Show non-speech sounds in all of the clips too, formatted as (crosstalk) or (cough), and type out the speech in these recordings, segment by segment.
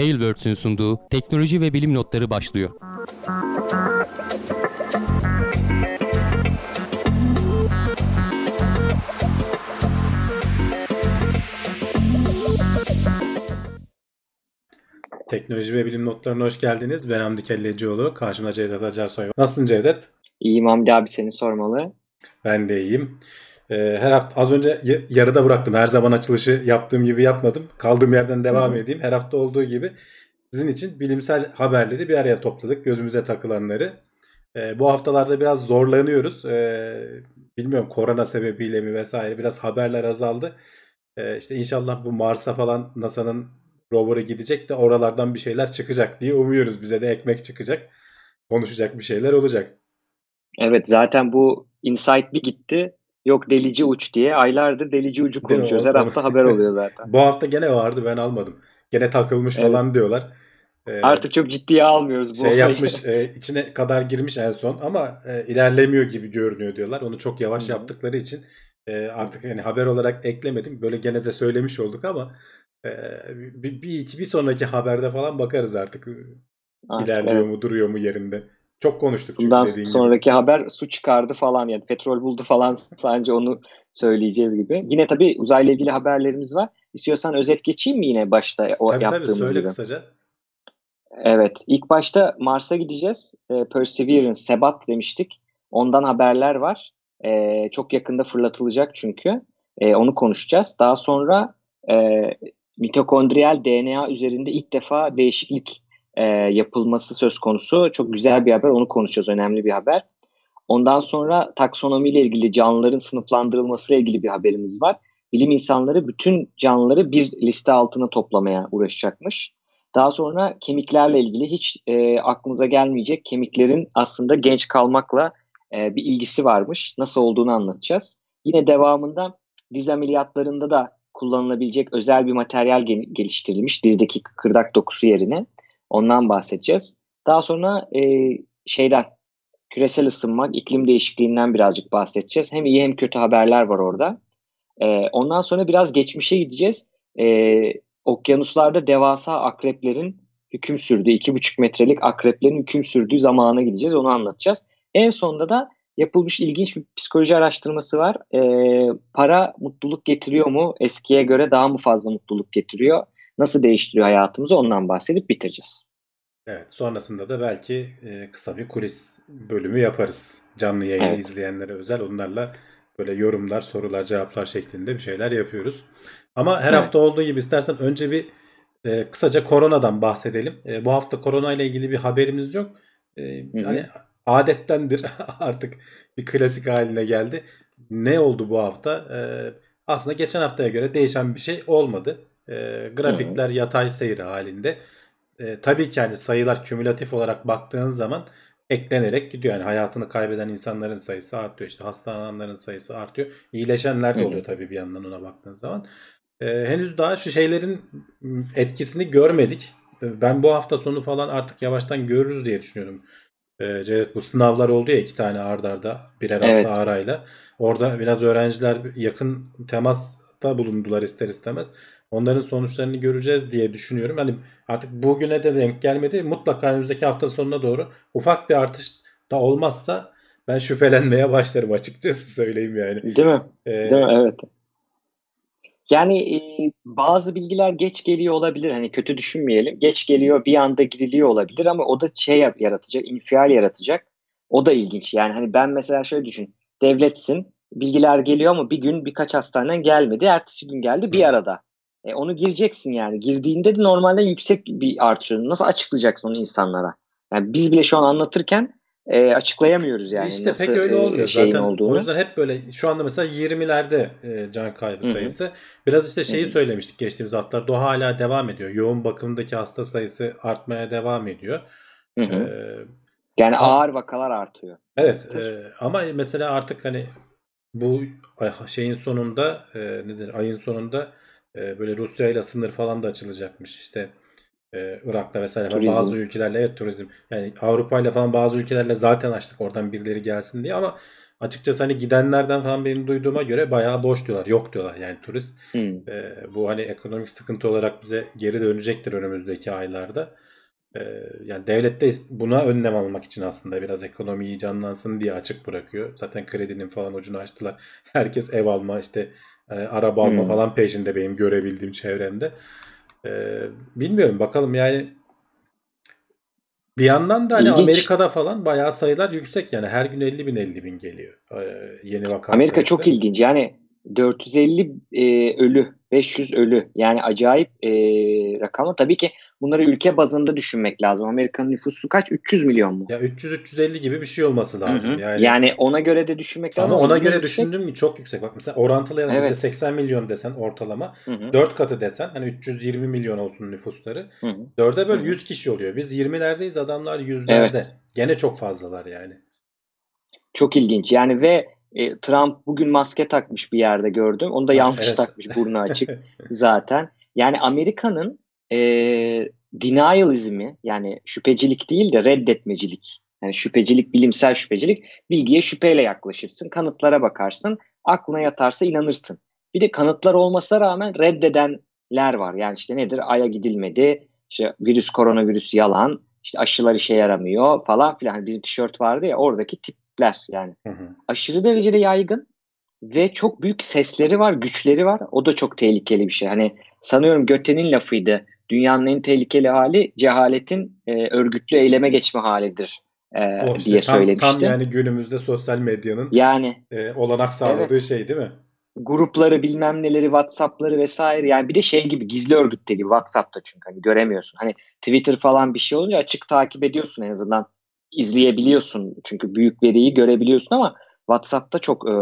Tailwords'ün sunduğu teknoloji ve bilim notları başlıyor. Teknoloji ve bilim notlarına hoş geldiniz. Ben Hamdi Kellecioğlu. Karşımda Cevdet Acarsoy. Nasılsın Cevdet? İyiyim Hamdi abi seni sormalı. Ben de iyiyim. Ee, her hafta az önce yarıda bıraktım. Her zaman açılışı yaptığım gibi yapmadım. Kaldığım yerden devam Hı-hı. edeyim. Her hafta olduğu gibi sizin için bilimsel haberleri bir araya topladık. Gözümüze takılanları. Ee, bu haftalarda biraz zorlanıyoruz. Ee, bilmiyorum korona sebebiyle mi vesaire biraz haberler azaldı. Ee, işte inşallah bu Mars'a falan NASA'nın rover'ı gidecek de oralardan bir şeyler çıkacak diye umuyoruz. Bize de ekmek çıkacak. Konuşacak bir şeyler olacak. Evet zaten bu Insight bir gitti. Yok delici uç diye aylardır delici ucu konuşuyoruz. Her hafta haber oluyor zaten. (laughs) bu hafta gene vardı ben almadım. Gene takılmış evet. falan diyorlar. Ee, Artık çok ciddiye almıyoruz bu Şey olayı. yapmış e, içine kadar girmiş en son ama e, ilerlemiyor gibi görünüyor diyorlar. Onu çok yavaş Hı-hı. yaptıkları için e, artık hani haber olarak eklemedim. Böyle gene de söylemiş olduk ama e, bir, bir, iki, bir sonraki haberde falan bakarız artık. artık ilerliyor evet. mu duruyor mu yerinde. Çok konuştuk çünkü Bundan sonraki gibi. haber su çıkardı falan yani petrol buldu falan (laughs) sadece onu söyleyeceğiz gibi. Yine tabii uzayla ilgili haberlerimiz var. İstiyorsan özet geçeyim mi yine başta o tabii, yaptığımız tabii, söyle gibi? kısaca. Evet. ilk başta Mars'a gideceğiz. E, Perseverance, Sebat demiştik. Ondan haberler var. E, çok yakında fırlatılacak çünkü. E, onu konuşacağız. Daha sonra e, mitokondriyal DNA üzerinde ilk defa değişiklik e, yapılması söz konusu. Çok güzel bir haber. Onu konuşacağız. Önemli bir haber. Ondan sonra taksonomiyle ilgili canlıların sınıflandırılması ile ilgili bir haberimiz var. Bilim insanları bütün canlıları bir liste altına toplamaya uğraşacakmış. Daha sonra kemiklerle ilgili hiç e, aklınıza gelmeyecek kemiklerin aslında genç kalmakla e, bir ilgisi varmış. Nasıl olduğunu anlatacağız. Yine devamında diz ameliyatlarında da kullanılabilecek özel bir materyal geliştirilmiş dizdeki kıkırdak dokusu yerine. Ondan bahsedeceğiz. Daha sonra e, şeyden küresel ısınma, iklim değişikliğinden birazcık bahsedeceğiz. Hem iyi hem kötü haberler var orada. E, ondan sonra biraz geçmişe gideceğiz. E, okyanuslarda devasa akreplerin hüküm sürdüğü, iki buçuk metrelik akreplerin hüküm sürdüğü zamana gideceğiz. Onu anlatacağız. En sonunda da yapılmış ilginç bir psikoloji araştırması var. E, para mutluluk getiriyor mu? Eskiye göre daha mı fazla mutluluk getiriyor? Nasıl değiştiriyor hayatımızı? Ondan bahsedip bitireceğiz. Evet, sonrasında da belki e, kısa bir kulis bölümü yaparız. Canlı yayını evet. izleyenlere özel. Onlarla böyle yorumlar, sorular, cevaplar şeklinde bir şeyler yapıyoruz. Ama her evet. hafta olduğu gibi istersen önce bir e, kısaca koronadan bahsedelim. E, bu hafta korona ile ilgili bir haberimiz yok. E, hani adettendir (laughs) artık bir klasik haline geldi. Ne oldu bu hafta? E, aslında geçen haftaya göre değişen bir şey olmadı. E, grafikler Hı-hı. yatay seyri halinde. E, tabii ki yani sayılar kümülatif olarak baktığın zaman eklenerek gidiyor. Yani hayatını kaybeden insanların sayısı artıyor. İşte hastalananların sayısı artıyor. İyileşenler de oluyor tabii bir yandan ona baktığın zaman. Ee, henüz daha şu şeylerin etkisini görmedik. Ben bu hafta sonu falan artık yavaştan görürüz diye düşünüyorum. Ee, Cevdet bu sınavlar oldu ya iki tane ard arda birer evet. hafta arayla. Orada biraz öğrenciler yakın temasta bulundular ister istemez. Onların sonuçlarını göreceğiz diye düşünüyorum. Hani artık bugüne de denk gelmedi. Mutlaka önümüzdeki hafta sonuna doğru ufak bir artış da olmazsa ben şüphelenmeye başlarım açıkçası söyleyeyim yani. Değil mi? Ee, Değil mi? Evet. Yani e, bazı bilgiler geç geliyor olabilir. Hani kötü düşünmeyelim. Geç geliyor bir anda giriliyor olabilir ama o da şey yaratacak, infial yaratacak. O da ilginç. Yani hani ben mesela şöyle düşün. Devletsin. Bilgiler geliyor ama bir gün birkaç hastaneden gelmedi. Ertesi gün geldi bir arada. E, onu gireceksin yani. Girdiğinde de normalde yüksek bir artış. Nasıl açıklayacaksın onu insanlara? Yani biz bile şu an anlatırken e, açıklayamıyoruz yani. İşte nasıl, pek öyle olmuyor e, zaten. Olduğunu. O yüzden hep böyle şu anda mesela 20'lerde e, can kaybı Hı-hı. sayısı. Biraz işte şeyi Hı-hı. söylemiştik geçtiğimiz haftalarda. O hala devam ediyor. Yoğun bakımdaki hasta sayısı artmaya devam ediyor. Ee, yani ağır vakalar artıyor. Evet e, ama mesela artık hani bu şeyin sonunda e, nedir ayın sonunda e, böyle Rusya ile sınır falan da açılacakmış. İşte e, Irak'ta vesaire turizm. bazı ülkelerle evet turizm. Yani Avrupa ile falan bazı ülkelerle zaten açtık oradan birileri gelsin diye ama açıkçası hani gidenlerden falan benim duyduğuma göre bayağı boş diyorlar. Yok diyorlar yani turist. Hmm. E, bu hani ekonomik sıkıntı olarak bize geri dönecektir önümüzdeki aylarda. E, yani devlet de buna önlem almak için aslında biraz ekonomiyi canlansın diye açık bırakıyor. Zaten kredinin falan ucunu açtılar. (laughs) Herkes ev alma işte e, araba alma Hmm. falan peşinde benim görebildiğim çevremde. E, bilmiyorum bakalım yani bir yandan da hani İlginç. Amerika'da falan bayağı sayılar yüksek yani her gün 50 bin 50 bin geliyor e, yeni vaka Amerika sayısı. çok ilginç. Yani 450 e, ölü, 500 ölü. Yani acayip e, rakamı. Tabii ki bunları ülke bazında düşünmek lazım. Amerika'nın nüfusu kaç? 300 milyon mu? Ya 300-350 gibi bir şey olması lazım. Hı hı. Yani, Yani ona göre de düşünmek lazım. ama ona göre yüksek. düşündün mü çok yüksek. Bak mesela orantılayalım Evet. bize 80 milyon desen ortalama. Hı hı, 4 katı desen hani 320 milyon olsun nüfusları. hı hı. 4'e böl Hı hı. 100 kişi oluyor. Biz 20'lerdeyiz adamlar yüzlerde. Evet. Gene çok fazlalar yani. Çok ilginç. Yani ve e, Trump bugün maske takmış bir yerde gördüm. Onu da yanlış evet. takmış. Burnu açık (laughs) zaten. Yani Amerika'nın e, denialismi yani şüphecilik değil de reddetmecilik. Yani şüphecilik, bilimsel şüphecilik. Bilgiye şüpheyle yaklaşırsın. Kanıtlara bakarsın. Aklına yatarsa inanırsın. Bir de kanıtlar olmasına rağmen reddedenler var. Yani işte nedir? Ay'a gidilmedi. İşte virüs, koronavirüs yalan. İşte aşılar işe yaramıyor falan filan. Hani bizim tişört vardı ya oradaki tipler yani Hı hı. aşırı derecede yaygın ve çok büyük sesleri var, güçleri var. O da çok tehlikeli bir şey. Hani sanıyorum Göte'nin lafıydı. Dünyanın en tehlikeli hali cehaletin e, örgütlü eyleme geçme halidir e, O işte diye tam, söylemişti. tam yani günümüzde sosyal medyanın yani e, olanak sağladığı Evet. şey değil mi? grupları bilmem neleri WhatsApp'ları vesaire yani bir de şey gibi gizli örgütte gibi WhatsApp'ta çünkü hani göremiyorsun. Hani Twitter falan bir şey olunca açık takip ediyorsun en azından izleyebiliyorsun çünkü büyük veriyi görebiliyorsun ama WhatsApp'ta çok e,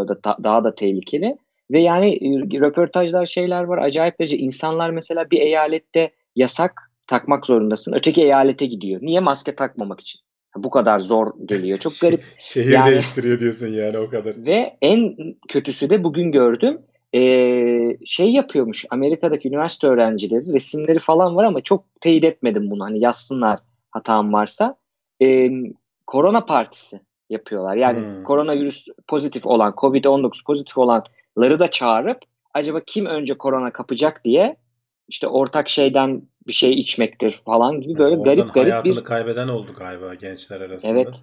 daha da tehlikeli ve yani e, röportajlar şeyler var acayip derece insanlar mesela bir eyalette yasak takmak zorundasın öteki eyalete gidiyor. Niye maske takmamak için? Bu kadar zor geliyor. Çok (laughs) garip. Şehir Yani- değiştiriyor diyorsun yani o kadar. Ve en kötüsü de bugün gördüm. Ee, şey yapıyormuş Amerika'daki üniversite öğrencileri resimleri falan var ama çok teyit etmedim bunu. Hani yazsınlar hatam varsa. Ee, korona partisi yapıyorlar. Yani Hmm. koronavirüs pozitif olan, Covid-19 pozitif olanları da çağırıp acaba kim önce korona kapacak diye işte ortak şeyden bir şey içmektir falan gibi böyle Oradan garip garip hayatını bir kaybeden oldu galiba gençler arasında. Evet.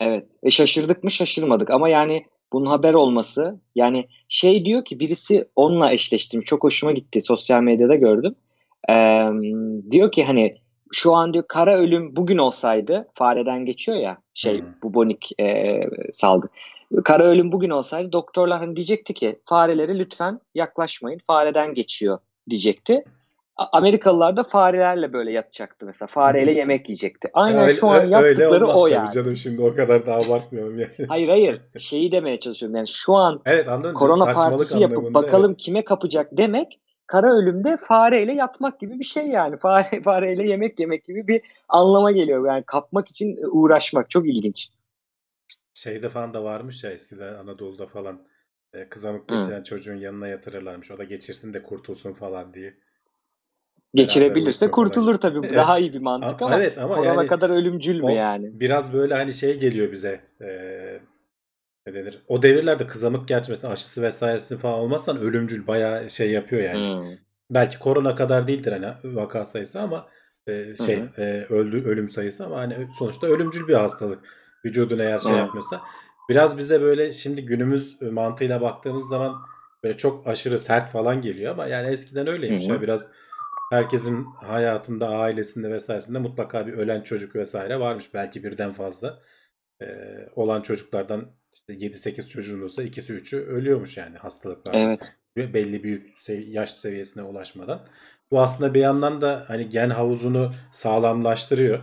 Evet. E şaşırdık mı şaşırmadık ama yani bunun haber olması yani şey diyor ki birisi onunla eşleştirmiş. Çok hoşuma gitti. Sosyal medyada gördüm. Ee, diyor ki hani şu an diyor kara ölüm bugün olsaydı fareden geçiyor ya şey Hı. bubonik e, salgı. Kara ölüm bugün olsaydı doktorlar hani diyecekti ki farelere lütfen yaklaşmayın fareden geçiyor diyecekti. Amerikalılar da farelerle böyle yatacaktı mesela. Fareyle Hı. yemek yiyecekti. Aynen Öyle- şu an öyle yaptıkları olmaz o yani. canım şimdi o kadar da abartmayalım yani. Hayır hayır. Şeyi demeye çalışıyorum. Yani şu an Evet anladım. korona partisi yapıp bakalım kime kapacak demek kara ölümde fareyle yatmak gibi bir şey yani. (laughs) Fare fareyle yemek yemek gibi bir anlama geliyor. Yani kapmak için uğraşmak çok ilginç. Şeyde falan da varmış ya eskiden Anadolu'da falan e, kızamık Hı. geçiren çocuğun yanına yatırırlarmış. O da geçirsin de kurtulsun falan diye. Geçirebilirse kurtulur tabii. Evet. Daha iyi bir mantık A- ama, evet ama yani kadar ölümcül mü yani? Biraz böyle hani şey geliyor bize. E, ne denir? O devirlerde kızamık geçmesi aşısı vesairesini falan olmazsan ölümcül bayağı şey yapıyor yani. Hmm. Belki korona kadar değildir hani vaka sayısı ama e, şey Hı e, öldü ölüm sayısı ama hani sonuçta ölümcül bir hastalık. Vücudun eğer şey Evet. yapmıyorsa. Biraz bize böyle şimdi günümüz mantığıyla baktığımız zaman böyle çok aşırı sert falan geliyor ama yani eskiden öyleymiş Hı hı. ya biraz herkesin hayatında, ailesinde vesairesinde mutlaka bir ölen çocuk vesaire varmış. Belki birden fazla. E, olan çocuklardan işte 7-8 çocuğun olsa ikisi üçü ölüyormuş yani hastalıklardan Evet. ve belli sev- yaş seviyesine ulaşmadan. Bu aslında bir yandan da hani gen havuzunu sağlamlaştırıyor,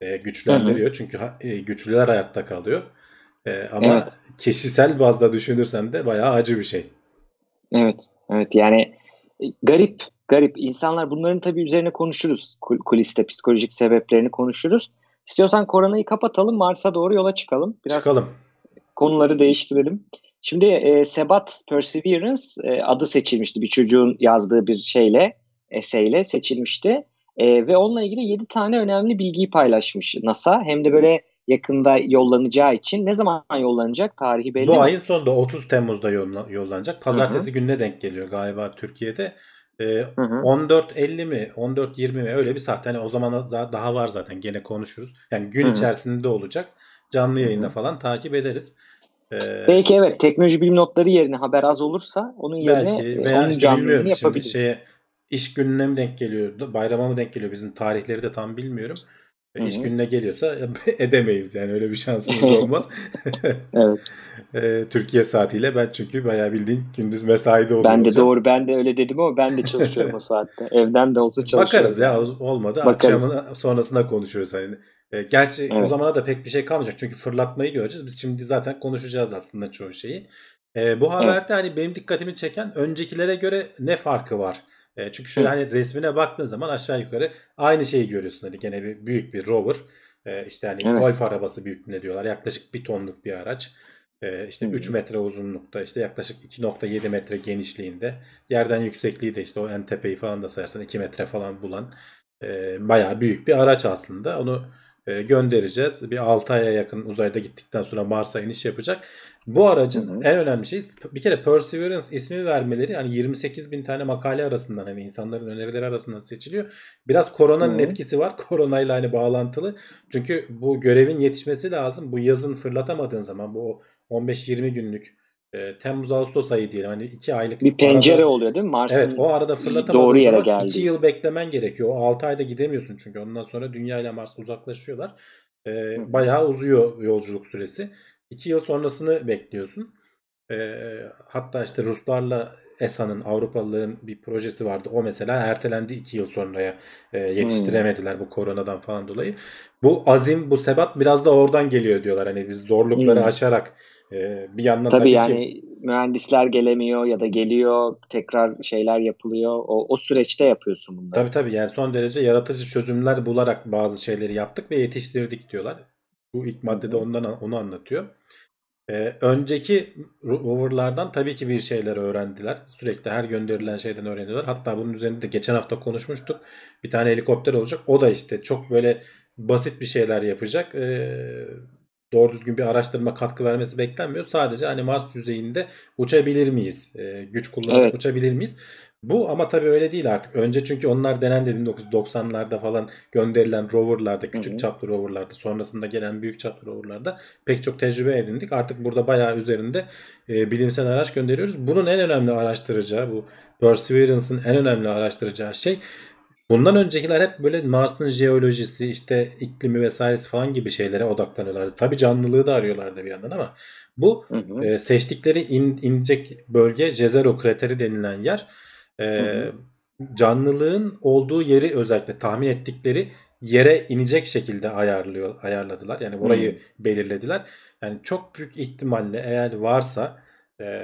e, güçlendiriyor. Çünkü ha- e, güçlüler hayatta kalıyor. E, ama Evet. kişisel bazda düşünürsen de bayağı acı bir şey. Evet, evet yani e, garip, garip. İnsanlar bunların tabii üzerine konuşuruz. Kul- Kuliste psikolojik sebeplerini konuşuruz. İstiyorsan koronayı kapatalım, Mars'a doğru yola çıkalım. Biraz Çıkalım. Konuları değiştirelim. Şimdi e, Sebat Perseverance e, adı seçilmişti. Bir çocuğun yazdığı bir şeyle, eseyle seçilmişti. E, ve onunla ilgili 7 tane önemli bilgiyi paylaşmış NASA. Hem de böyle yakında yollanacağı için ne zaman yollanacak? Tarihi belli Bu mi? ayın sonunda 30 Temmuz'da yolla- yollanacak. Pazartesi gününe denk geliyor galiba Türkiye'de. Hı. 14.50 mi 14.20 mi öyle bir saat. Hani o zaman daha var zaten gene konuşuruz. Yani gün Hı hı. içerisinde olacak. Canlı yayında falan takip ederiz. Ee, Belki evet teknoloji bilim notları yerine haber az olursa onun yerine belki e, veya onun işte canlı bilmiyorum yayını yapabiliriz. şeye iş gününe mi denk geliyor, bayrama mı denk geliyor bizim tarihleri de tam bilmiyorum. Hı İş gününe geliyorsa (laughs) edemeyiz yani öyle bir şansımız olmaz. (laughs) (laughs) Evet. Ee, Türkiye saatiyle ben çünkü bayağı bildiğin gündüz mesaide oluyor Ben de olacağım. doğru ben de öyle dedim ama ben de çalışıyorum o saatte. Evden de olsa çalışıyorum. Bakarız ya olmadı. Bakarız. Akşamına sonrasında konuşuruz hani. E, gerçi o Evet. zamana da pek bir şey kalmayacak çünkü fırlatmayı göreceğiz. Biz şimdi zaten konuşacağız aslında çoğu şeyi. E, bu haberde hani benim dikkatimi çeken öncekilere göre ne farkı var? E, çünkü şöyle hani resmine baktığın zaman aşağı yukarı aynı şeyi görüyorsun. Hani gene bir büyük bir rover. E, işte hani Evet. golf arabası büyüklüğünde diyorlar. Yaklaşık bir tonluk bir araç. E, işte hı. 3 metre uzunlukta işte yaklaşık 2.7 metre genişliğinde. Yerden yüksekliği de işte o en tepeyi falan da sayarsan 2 metre falan bulan e, bayağı büyük bir araç aslında. Onu e, göndereceğiz. Bir 6 aya yakın uzayda gittikten sonra Mars'a iniş yapacak. Bu aracın Hı hı. en önemli şey bir kere Perseverance ismi vermeleri hani 28 bin tane makale arasından hani insanların önerileri arasından seçiliyor. Biraz koronanın Hı. etkisi var. Koronayla hani bağlantılı. Çünkü bu görevin yetişmesi lazım. Bu yazın fırlatamadığın zaman bu 15-20 günlük e, Temmuz-Ağustos ayı diyelim. Hani 2 aylık Bir pencere arada- oluyor değil mi? Mars'ın Evet o arada fırlatamadığın doğru yere zaman geldi. 2 yıl beklemen gerekiyor. O 6 ayda gidemiyorsun çünkü ondan sonra Dünya ile Mars uzaklaşıyorlar. Hı. bayağı uzuyor yolculuk süresi. 2 yıl sonrasını bekliyorsun. Ee, hatta işte Ruslarla ESA'nın Avrupalıların bir projesi vardı. O mesela ertelendi 2 yıl sonraya e, yetiştiremediler bu koronadan falan dolayı. Bu azim, bu sebat biraz da oradan geliyor diyorlar. Hani biz zorlukları Hmm. aşarak e, bir yandan Tabii, tabii, ki yani mühendisler gelemiyor ya da geliyor tekrar şeyler yapılıyor. O, o süreçte yapıyorsun bunları. Tabii tabii yani son derece yaratıcı çözümler bularak bazı şeyleri yaptık ve yetiştirdik diyorlar. Bu ilk maddede ondan onu anlatıyor. Ee, önceki roverlardan tabii ki bir şeyler öğrendiler. Sürekli her gönderilen şeyden öğreniyorlar. Hatta bunun üzerinde de geçen hafta konuşmuştuk. Bir tane helikopter olacak. O da işte çok böyle basit bir şeyler yapacak. Ee, doğru düzgün bir araştırma katkı vermesi beklenmiyor. Sadece hani Mars yüzeyinde uçabilir miyiz? Ee, güç kullanarak Evet. uçabilir miyiz? Bu ama tabii öyle değil artık. Önce çünkü onlar denendi 1990'larda falan gönderilen roverlarda, küçük Hı hı. çaplı roverlarda, sonrasında gelen büyük çaplı roverlarda pek çok tecrübe edindik. Artık burada bayağı üzerinde e, bilimsel araç gönderiyoruz. Bunun en önemli araştıracağı, bu Perseverance'ın en önemli araştıracağı şey Bundan öncekiler hep böyle Mars'ın jeolojisi, işte iklimi vesairesi falan gibi şeylere odaklanıyorlardı. Tabii canlılığı da arıyorlardı bir yandan ama bu Hı hı. e, seçtikleri in, inecek bölge Jezero krateri denilen yer. E, Hı canlılığın olduğu yeri özellikle tahmin ettikleri yere inecek şekilde ayarlıyor ayarladılar. Yani orayı Hı. belirlediler. Yani çok büyük ihtimalle eğer varsa e,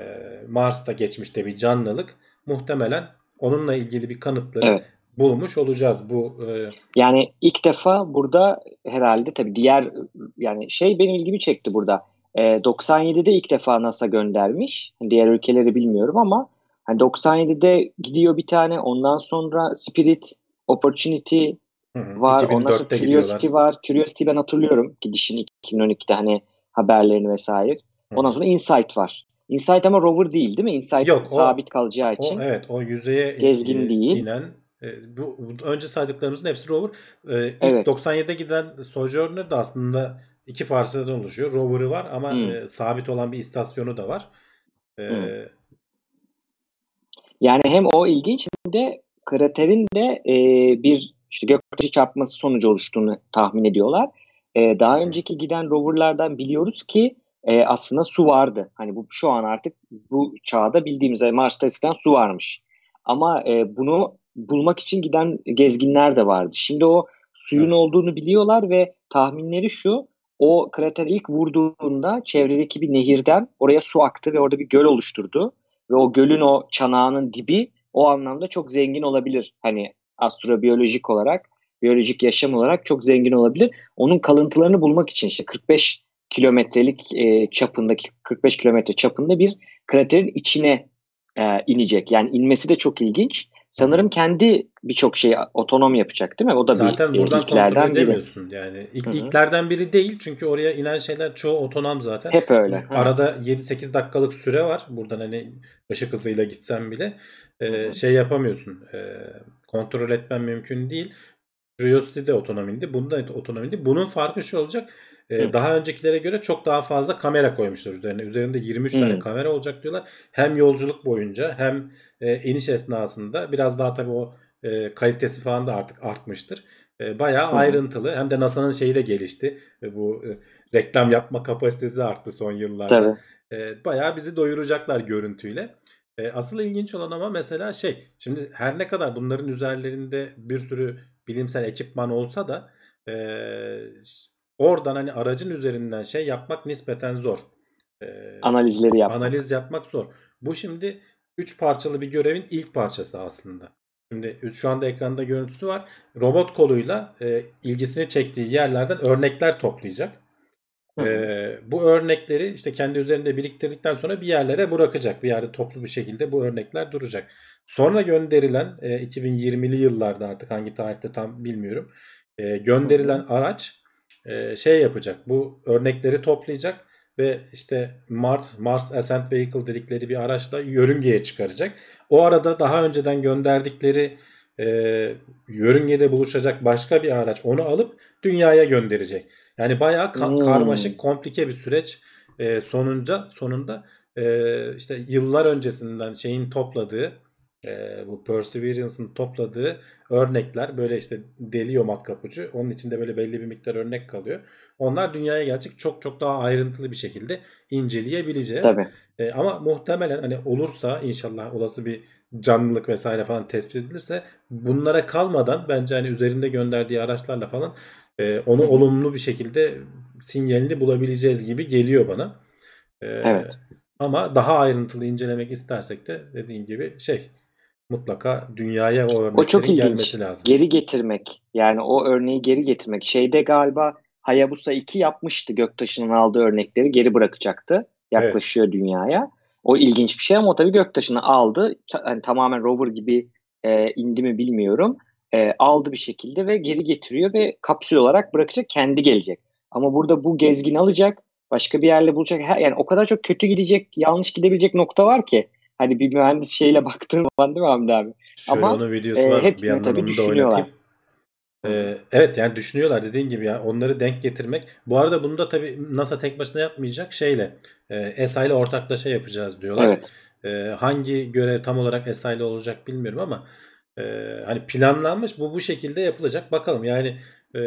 Mars'ta geçmişte bir canlılık muhtemelen onunla ilgili bir kanıtları Evet. bulmuş olacağız. Bu e, Yani ilk defa burada herhalde tabii diğer yani şey benim ilgimi çekti burada. E, 97'de ilk defa NASA göndermiş. Diğer ülkeleri bilmiyorum ama hani 97'de gidiyor bir tane ondan sonra Spirit, Opportunity hı hı, var. Ondan sonra 2004'te Curiosity gidiyorlar. var. Curiosity ben hatırlıyorum gidişini 2012'de hani haberlerini vesaire. Hı. Ondan sonra Insight var. Insight ama rover değil değil mi? Insight Yok, o- sabit kalacağı için. O evet o yüzeye Gezgin e, değil. inen e, bu, bu önce saydıklarımızın hepsi rover. E, ilk Evet. 97'de giden Sojourner da aslında iki parçadan oluşuyor. Rover'ı var ama Hmm. e, sabit olan bir istasyonu da var. E, Hmm. Yani hem o ilginç hem de kraterin de e, bir işte göktaşı çarpması sonucu oluştuğunu tahmin ediyorlar. E, daha önceki giden roverlardan biliyoruz ki e, aslında su vardı. Hani bu şu an artık bu çağda bildiğimiz yani Mars'ta eskiden su varmış. Ama e, bunu bulmak için giden gezginler de vardı. Şimdi o suyun Evet. olduğunu biliyorlar ve tahminleri şu. O krater ilk vurduğunda çevredeki bir nehirden oraya su aktı ve orada bir göl oluşturdu ve o gölün o çanağının dibi o anlamda çok zengin olabilir. Hani astrobiyolojik olarak, biyolojik yaşam olarak çok zengin olabilir. Onun kalıntılarını bulmak için işte 45 kilometrelik e, çapındaki 45 kilometre çapında bir kraterin içine e, inecek. Yani inmesi de çok ilginç. Sanırım kendi birçok şeyi otonom yapacak değil mi? O da Zaten bir buradan ilklerden kontrol edemiyorsun. Biri. Yani ilk, ilklerden biri değil çünkü oraya inen şeyler çoğu otonom zaten. Hep öyle. Hı. Arada 7-8 dakikalık süre var. Buradan hani ışık hızıyla gitsen bile e, şey yapamıyorsun. E, kontrol etmen mümkün değil. Curiosity de otonomindi. Bunda da otonomindi. Bunun farkı şu olacak. Ee, daha öncekilere göre çok daha fazla kamera koymuşlar üzerine. Üzerinde 23 Hı. tane kamera olacak diyorlar. Hem yolculuk boyunca hem e, iniş esnasında biraz daha tabii o e, kalitesi falan da artık artmıştır. E, bayağı Hı. ayrıntılı. Hem de NASA'nın şeyi de gelişti. Bu reklam yapma kapasitesi de arttı son yıllarda. Tabii. Bayağı bizi doyuracaklar görüntüyle. Asıl ilginç olan ama mesela şey. Şimdi her ne kadar bunların üzerlerinde bir sürü bilimsel ekipman olsa da oradan hani aracın üzerinden şey yapmak nispeten zor. Ee, Analizleri yapmak. Analiz yapmak zor. Bu şimdi 3 parçalı bir görevin ilk parçası aslında. Şimdi şu anda ekranda görüntüsü var. Robot koluyla e, ilgisini çektiği yerlerden örnekler toplayacak. E, bu örnekleri işte kendi üzerinde biriktirdikten sonra bir yerlere bırakacak. Bir yerde toplu bir şekilde bu örnekler duracak. Sonra gönderilen e, 2020'li yıllarda artık hangi tarihte tam bilmiyorum. E, gönderilen araç e, şey yapacak. Bu örnekleri toplayacak ve işte Mars, Mars Ascent Vehicle dedikleri bir araçla yörüngeye çıkaracak. O arada daha önceden gönderdikleri e, yörüngede buluşacak başka bir araç onu alıp dünyaya gönderecek. Yani bayağı ka- hmm. karmaşık, komplike bir süreç e, sonunca sonunda e, işte yıllar öncesinden şeyin topladığı e, bu Perseverance'ın topladığı örnekler böyle işte deliyor matkap ucu. Onun içinde böyle belli bir miktar örnek kalıyor. Onlar dünyaya gelecek çok çok daha ayrıntılı bir şekilde inceleyebileceğiz. Tabii. E, ama muhtemelen hani olursa inşallah olası bir canlılık vesaire falan tespit edilirse bunlara kalmadan bence hani üzerinde gönderdiği araçlarla falan e, onu Hı-hı. olumlu bir şekilde sinyalini bulabileceğiz gibi geliyor bana. E, evet. Ama daha ayrıntılı incelemek istersek de dediğim gibi şey mutlaka dünyaya o örneklerin o çok ilginç. gelmesi lazım. Geri getirmek yani o örneği geri getirmek. Şeyde galiba Hayabusa 2 yapmıştı göktaşının aldığı örnekleri geri bırakacaktı. Yaklaşıyor evet. dünyaya. O ilginç bir şey ama o tabii göktaşını aldı. Yani tamamen rover gibi e, indi mi bilmiyorum. E, aldı bir şekilde ve geri getiriyor ve kapsül olarak bırakacak kendi gelecek. Ama burada bu gezgin alacak başka bir yerle bulacak. Yani o kadar çok kötü gidecek, yanlış gidebilecek nokta var ki. Hani bir mühendis şeyle (laughs) baktığın zaman değil mi Hamdi abi? Şöyle Ama onun videosu var. E, hepsini bir tabii düşünüyorlar. Ee, evet yani düşünüyorlar dediğin gibi yani onları denk getirmek. Bu arada bunu da tabii NASA tek başına yapmayacak şeyle e, ESA ile ortaklaşa yapacağız diyorlar. Evet. E, hangi görev tam olarak ESA ile olacak bilmiyorum ama e, hani planlanmış bu bu şekilde yapılacak. Bakalım yani e,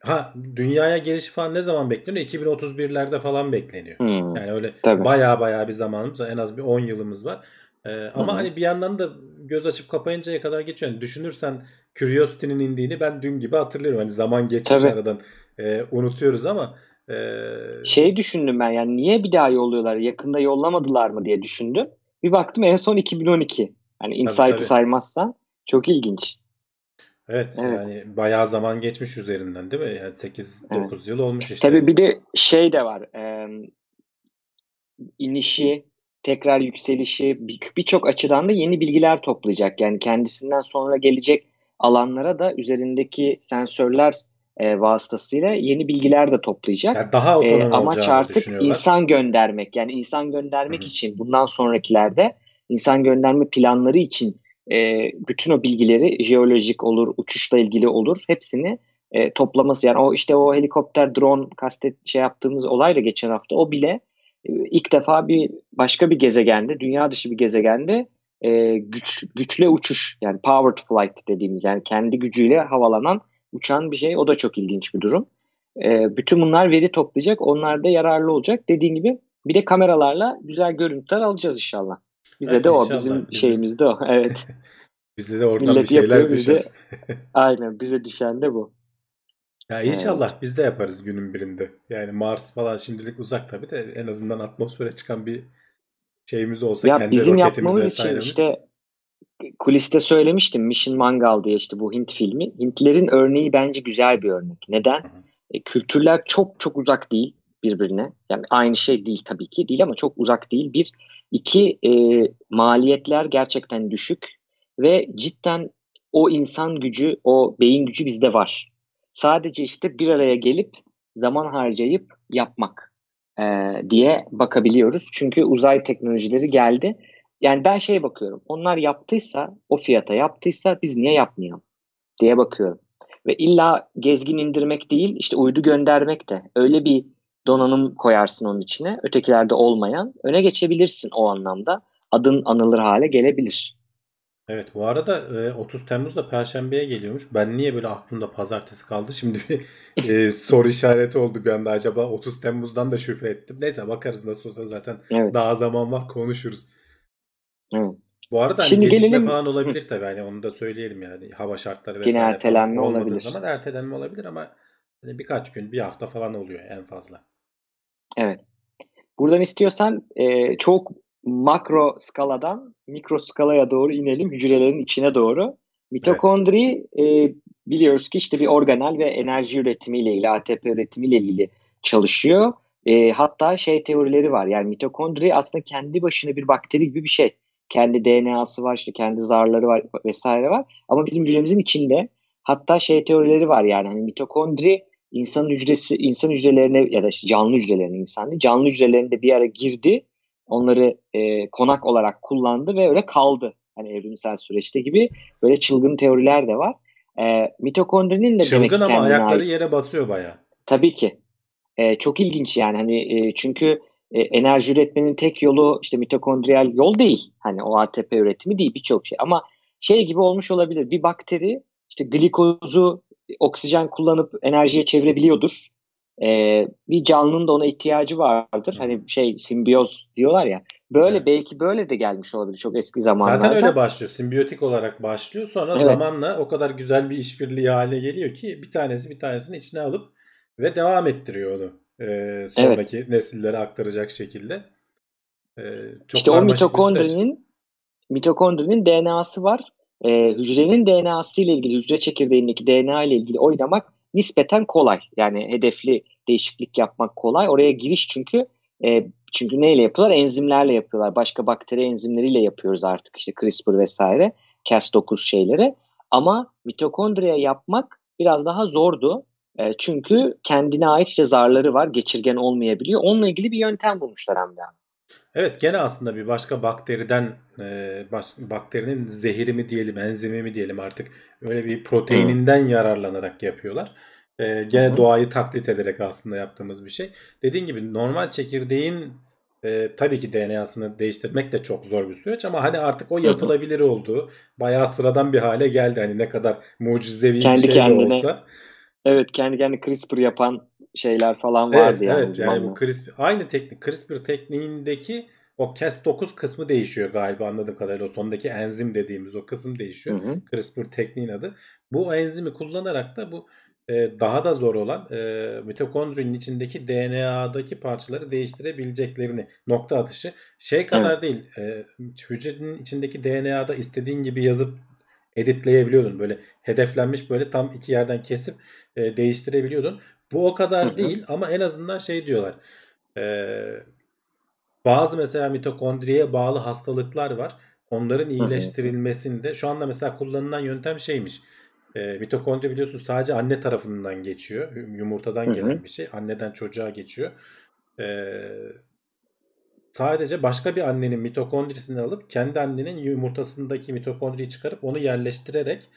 ha dünyaya gelişi falan ne zaman bekleniyor? 2031'lerde falan bekleniyor. Hmm, yani öyle tabii. baya baya bir zamanımız en az bir 10 yılımız var. Ee, ama hmm. hani bir yandan da göz açıp kapayıncaya kadar geçiyor. Yani düşünürsen Curiosity'nin indiğini ben dün gibi hatırlıyorum. Hani zaman geçmiş tabii. aradan e, unutuyoruz ama e... şey düşündüm ben yani niye bir daha yolluyorlar? Yakında yollamadılar mı diye düşündüm. Bir baktım en son 2012. Hani Insight'ı saymazsan çok ilginç. Evet, evet yani bayağı zaman geçmiş üzerinden değil mi? Yani 8-9 evet. yıl olmuş işte. Tabii bir de şey de var. E, inişi, tekrar yükselişi birçok açıdan da yeni bilgiler toplayacak. Yani kendisinden sonra gelecek alanlara da üzerindeki sensörler e, vasıtasıyla yeni bilgiler de toplayacak. Yani daha otonom e, amaç artık insan göndermek. Yani insan göndermek Hı-hı. için bundan sonrakilerde insan gönderme planları için e, bütün o bilgileri jeolojik olur, uçuşla ilgili olur hepsini e, toplaması. Yani o işte o helikopter, drone kastet şey yaptığımız olayla geçen hafta o bile e, ilk defa bir başka bir gezegende, dünya dışı bir gezegende e, güç güçle uçuş yani powered flight dediğimiz yani kendi gücüyle havalanan uçan bir şey. O da çok ilginç bir durum. E, bütün bunlar veri toplayacak. Onlar da yararlı olacak. Dediğin gibi bir de kameralarla güzel görüntüler alacağız inşallah. Bize evet, de o bizim, bizim şeyimiz de o. Evet. (laughs) Bizde de oradan Millet bir şeyler yapıyor, düşer. Bize, (laughs) aynen bize düşen de bu. Ya inşallah evet. biz de yaparız günün birinde. Yani Mars falan şimdilik uzak tabii de en azından atmosfere çıkan bir şeyimiz olsa ya kendi bizim roketimiz yapmamız için işte kuliste söylemiştim Mission Mangal diye işte bu Hint filmi. Hintlerin örneği bence güzel bir örnek. Neden? E, kültürler çok çok uzak değil birbirine. Yani aynı şey değil tabii ki değil ama çok uzak değil. Bir, iki e, maliyetler gerçekten düşük. ve cidden o insan gücü, o beyin gücü bizde var. Sadece işte bir araya gelip zaman harcayıp yapmak e, diye bakabiliyoruz. Çünkü uzay teknolojileri geldi. Yani ben şey bakıyorum. Onlar yaptıysa, o fiyata yaptıysa biz niye yapmayalım diye bakıyorum. Ve illa gezgin indirmek değil, işte uydu göndermek de öyle bir donanım koyarsın onun içine. Ötekilerde olmayan. Öne geçebilirsin o anlamda. Adın anılır hale gelebilir. Evet bu arada 30 e, Temmuz'da Perşembe'ye geliyormuş. Ben niye böyle aklımda pazartesi kaldı? Şimdi bir e, (laughs) soru işareti oldu bir anda. Acaba 30 Temmuz'dan da şüphe ettim. Neyse bakarız nasıl olsa zaten evet. daha zaman var konuşuruz. Evet. Bu arada hani Şimdi gecikme gelelim. falan olabilir tabii. Hani onu da söyleyelim yani. Hava şartları vesaire. Yine ertelenme olabilir. zaman ertelenme olabilir ama hani birkaç gün, bir hafta falan oluyor en fazla. Evet. Buradan istiyorsan e, çok makro skaladan mikro skalaya doğru inelim hücrelerin içine doğru. Mitokondri evet. e, biliyoruz ki işte bir organel ve enerji üretimiyle ilgili, ATP üretimiyle ilgili çalışıyor. E, hatta şey teorileri var yani mitokondri aslında kendi başına bir bakteri gibi bir şey. Kendi DNA'sı var işte kendi zarları var vesaire var. Ama bizim hücremizin içinde hatta şey teorileri var yani hani mitokondri insan hücresi insan hücrelerine ya da işte canlı hücrelerine insan canlı hücrelerinde bir ara girdi onları e, konak olarak kullandı ve öyle kaldı. Hani evrimsel süreçte gibi böyle çılgın teoriler de var. E, mitokondrinin de çılgın demek ama ayakları ait. yere basıyor baya. Tabii ki. E, çok ilginç yani hani e, çünkü e, enerji üretmenin tek yolu işte mitokondriyal yol değil. Hani o ATP üretimi değil birçok şey ama şey gibi olmuş olabilir. Bir bakteri işte glikozu oksijen kullanıp enerjiye çevirebiliyordur e, bir canlının da ona ihtiyacı vardır. Hani şey simbiyoz diyorlar ya. Böyle evet. belki böyle de gelmiş olabilir çok eski zamanlarda. Zaten öyle başlıyor. Simbiyotik olarak başlıyor. Sonra evet. zamanla o kadar güzel bir işbirliği hale geliyor ki bir tanesi bir tanesini içine alıp ve devam ettiriyor onu. E, sonraki evet. nesillere aktaracak şekilde. E, çok işte o mitokondrinin mitokondrinin DNA'sı var. E, hücrenin DNA'sı ile ilgili, hücre çekirdeğindeki DNA ile ilgili oynamak nispeten kolay. Yani hedefli değişiklik yapmak kolay. Oraya giriş çünkü e, çünkü neyle yapıyorlar? Enzimlerle yapıyorlar. Başka bakteri enzimleriyle yapıyoruz artık işte CRISPR vesaire. Cas9 şeyleri. Ama mitokondriya yapmak biraz daha zordu. E, çünkü kendine ait işte zarları var. Geçirgen olmayabiliyor. Onunla ilgili bir yöntem bulmuşlar hem de. Evet gene aslında bir başka bakteriden e, baş, bakterinin zehiri mi diyelim enzimi mi diyelim artık öyle bir proteininden hmm. yararlanarak yapıyorlar. E, gene hmm. doğayı taklit ederek aslında yaptığımız bir şey. Dediğin gibi normal çekirdeğin e, tabii ki DNA'sını değiştirmek de çok zor bir süreç ama hani artık o yapılabilir olduğu bayağı sıradan bir hale geldi. Hani ne kadar mucizevi kendi bir şey kendine, de olsa. Evet kendi kendine CRISPR yapan şeyler falan vardı evet, yani. Evet yani bu CRISPR aynı teknik CRISPR tekniğindeki o Cas9 kısmı değişiyor galiba anladığım kadarıyla. O sondaki enzim dediğimiz o kısım değişiyor. Hı hı. CRISPR tekniğin adı. Bu enzimi kullanarak da bu e, daha da zor olan e, mitokondrinin içindeki DNA'daki parçaları değiştirebileceklerini nokta atışı şey kadar evet. değil. E, hücrenin içindeki DNA'da istediğin gibi yazıp editleyebiliyordun. Böyle hedeflenmiş böyle tam iki yerden kesip e, değiştirebiliyordun. Bu o kadar Hı-hı. değil ama en azından şey diyorlar. E, bazı mesela mitokondriye bağlı hastalıklar var. Onların iyileştirilmesinde şu anda mesela kullanılan yöntem şeymiş. E, mitokondri biliyorsun sadece anne tarafından geçiyor. Yumurtadan gelen bir şey. Anneden çocuğa geçiyor. E, sadece başka bir annenin mitokondrisini alıp kendi annenin yumurtasındaki mitokondriyi çıkarıp onu yerleştirerek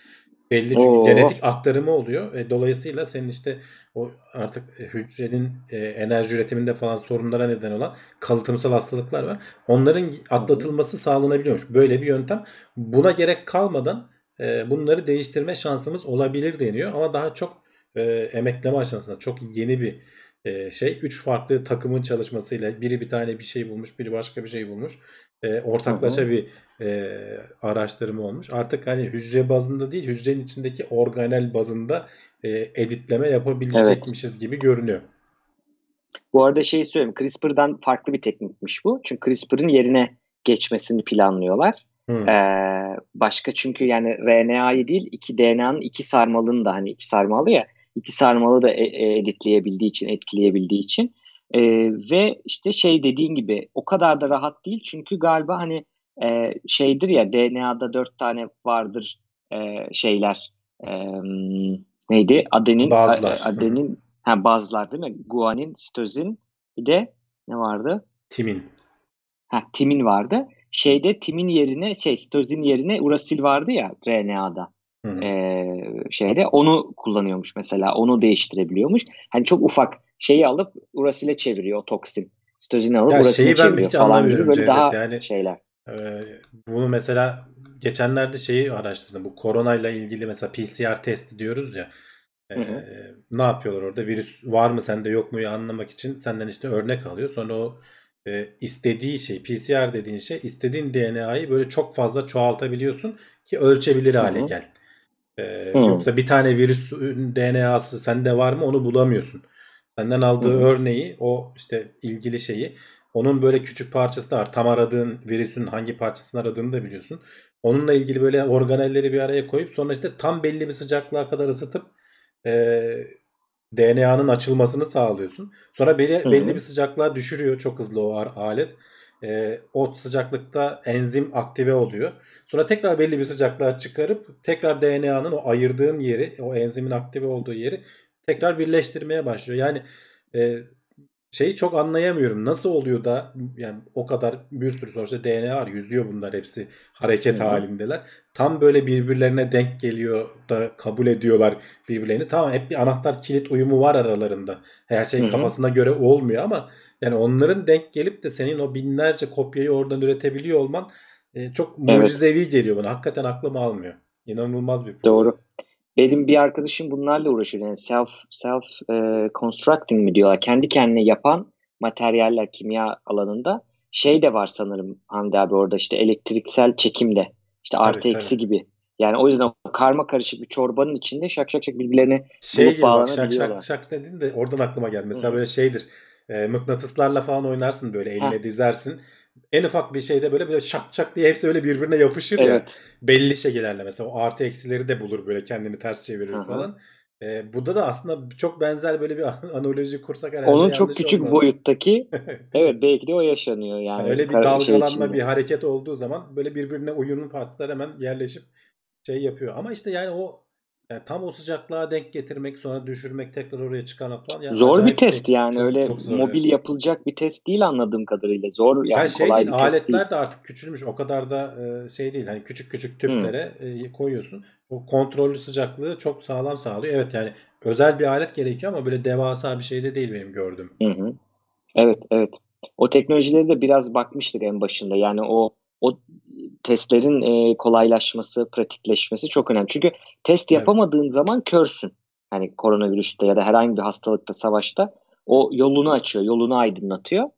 belli çünkü Oo. genetik aktarımı oluyor. E, dolayısıyla senin işte o artık hücrenin e, enerji üretiminde falan sorunlara neden olan kalıtımsal hastalıklar var. Onların atlatılması sağlanabiliyormuş. Böyle bir yöntem. Buna gerek kalmadan e, bunları değiştirme şansımız olabilir deniyor. Ama daha çok e, emekleme aşamasında çok yeni bir e, şey. Üç farklı takımın çalışmasıyla biri bir tane bir şey bulmuş, biri başka bir şey bulmuş. E, ortaklaşa Hı-hı. bir e, araştırma olmuş. Artık hani hücre bazında değil, hücrenin içindeki organel bazında e, editleme yapabilecekmişiz evet. gibi görünüyor. Bu arada şey söyleyeyim, CRISPR'dan farklı bir teknikmiş bu. Çünkü CRISPR'ın yerine geçmesini planlıyorlar. Hmm. Ee, başka çünkü yani RNA'yı değil iki DNA'nın iki sarmalını da hani iki sarmalı ya iki sarmalı da e- e- editleyebildiği için etkileyebildiği için ee, ve işte şey dediğin gibi o kadar da rahat değil çünkü galiba hani e, şeydir ya DNA'da dört tane vardır e, şeyler e, neydi? Adenin bazlar. adenin ha bazlar değil mi? Guanin sitozin bir de ne vardı? Timin. Ha timin vardı. Şeyde timin yerine şey sitozin yerine urasil vardı ya RNA'da e, şeyde onu kullanıyormuş mesela onu değiştirebiliyormuş. Hani çok ufak şeyi alıp urasile çeviriyor o toksin sitozin alıp ya urasile çeviriyor falan gibi böyle Cevdet. daha yani, şeyler e, bunu mesela geçenlerde şeyi araştırdım. Bu koronayla ilgili mesela PCR testi diyoruz ya. E, ne yapıyorlar orada? Virüs var mı sende yok mu anlamak için senden işte örnek alıyor. Sonra o e, istediği şey PCR dediğin şey istediğin DNA'yı böyle çok fazla çoğaltabiliyorsun ki ölçebilir hale gel. E, yoksa bir tane virüs DNA'sı sende var mı onu bulamıyorsun. Senden aldığı Hı-hı. örneği o işte ilgili şeyi onun böyle küçük parçası da var. Tam aradığın virüsün hangi parçasını aradığını da biliyorsun. Onunla ilgili böyle organelleri bir araya koyup sonra işte tam belli bir sıcaklığa kadar ısıtıp e, DNA'nın açılmasını sağlıyorsun. Sonra belli, belli bir sıcaklığa düşürüyor çok hızlı o alet. E, o sıcaklıkta enzim aktive oluyor. Sonra tekrar belli bir sıcaklığa çıkarıp tekrar DNA'nın o ayırdığın yeri, o enzimin aktive olduğu yeri tekrar birleştirmeye başlıyor. Yani e, şeyi çok anlayamıyorum. Nasıl oluyor da yani o kadar bir sürü sonuçta DNA var. Yüzüyor bunlar hepsi hareket Hı-hı. halindeler. Tam böyle birbirlerine denk geliyor da kabul ediyorlar birbirlerini. Tamam hep bir anahtar kilit uyumu var aralarında. Her şey Hı-hı. kafasına göre olmuyor ama yani onların denk gelip de senin o binlerce kopyayı oradan üretebiliyor olman e, çok mucizevi evet. geliyor bana. Hakikaten aklım almıyor. İnanılmaz bir proje. Doğru. Benim bir arkadaşım bunlarla uğraşıyor. Yani self self e, constructing mi diyorlar. Kendi kendine yapan materyaller kimya alanında şey de var sanırım Hamdi abi orada işte elektriksel çekimde. İşte artı tabii, eksi tabii. gibi. Yani o yüzden o karma karışık bir çorbanın içinde şak şak şak birbirlerine şey gibi bak şak şak şak dedin de oradan aklıma geldi. Mesela Hı. böyle şeydir. E, mıknatıslarla falan oynarsın böyle eline ha. dizersin en ufak bir şeyde böyle böyle şak şak diye hepsi öyle birbirine yapışır evet. ya. Belli şekillerle mesela o artı eksileri de bulur böyle kendini ters çevirir Aha. falan. Ee, burada da aslında çok benzer böyle bir analoji kursak herhalde Onun çok küçük olmaz. boyuttaki (laughs) evet belki de o yaşanıyor yani. yani öyle bir şey dalgalanma şey bir hareket olduğu zaman böyle birbirine uyumlu partiler hemen yerleşip şey yapıyor. Ama işte yani o yani tam o sıcaklığa denk getirmek sonra düşürmek tekrar oraya çıkan falan. Yani zor bir test şey. yani çok, öyle çok mobil yani. yapılacak bir test değil anladığım kadarıyla. Zor yani, yani şey kolay değil, bir aletler değil. de artık küçülmüş. O kadar da şey değil. Hani küçük küçük tüplere hmm. koyuyorsun. O kontrollü sıcaklığı çok sağlam sağlıyor. Evet yani özel bir alet gerekiyor ama böyle devasa bir şey de değil benim gördüğüm. Hı hı. Evet evet. O teknolojileri de biraz bakmıştık en başında. Yani o o testlerin e, kolaylaşması, pratikleşmesi çok önemli. Çünkü test yapamadığın evet. zaman körsün. Hani koronavirüste ya da herhangi bir hastalıkta, savaşta o yolunu açıyor, yolunu aydınlatıyor.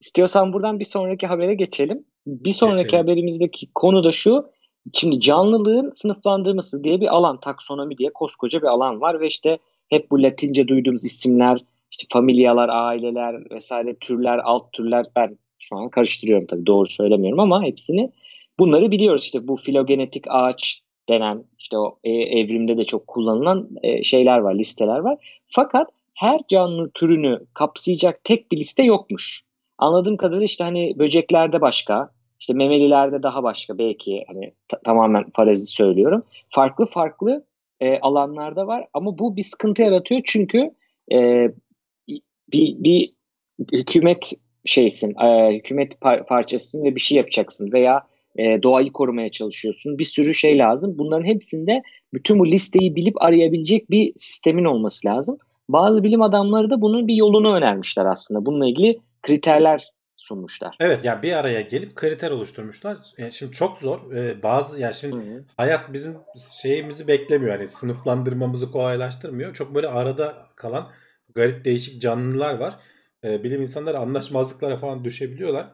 İstiyorsan buradan bir sonraki habere geçelim. Bir sonraki geçelim. haberimizdeki konu da şu. Şimdi canlılığın sınıflandırması diye bir alan, taksonomi diye koskoca bir alan var ve işte hep bu Latince duyduğumuz isimler, işte familyalar, aileler vesaire türler, alt türler ben şu an karıştırıyorum tabii doğru söylemiyorum ama hepsini bunları biliyoruz işte bu filogenetik ağaç denen işte o e, evrimde de çok kullanılan e, şeyler var listeler var fakat her canlı türünü kapsayacak tek bir liste yokmuş. Anladığım kadarıyla işte hani böceklerde başka, işte memelilerde daha başka belki hani tamamen parazit söylüyorum. Farklı farklı e, alanlarda var ama bu bir sıkıntı yaratıyor çünkü e, bir, bir hükümet şeysin, e, hükümet par- parçasısın ve bir şey yapacaksın veya e, doğayı korumaya çalışıyorsun. Bir sürü şey lazım. Bunların hepsinde bütün bu listeyi bilip arayabilecek bir sistemin olması lazım. Bazı bilim adamları da bunun bir yolunu önermişler aslında. Bununla ilgili kriterler sunmuşlar. Evet yani bir araya gelip kriter oluşturmuşlar. Yani şimdi çok zor. Ee, bazı yani şimdi Hı-hı. hayat bizim şeyimizi beklemiyor. Yani sınıflandırmamızı kolaylaştırmıyor. Çok böyle arada kalan garip değişik canlılar var e, bilim insanları anlaşmazlıklara falan düşebiliyorlar.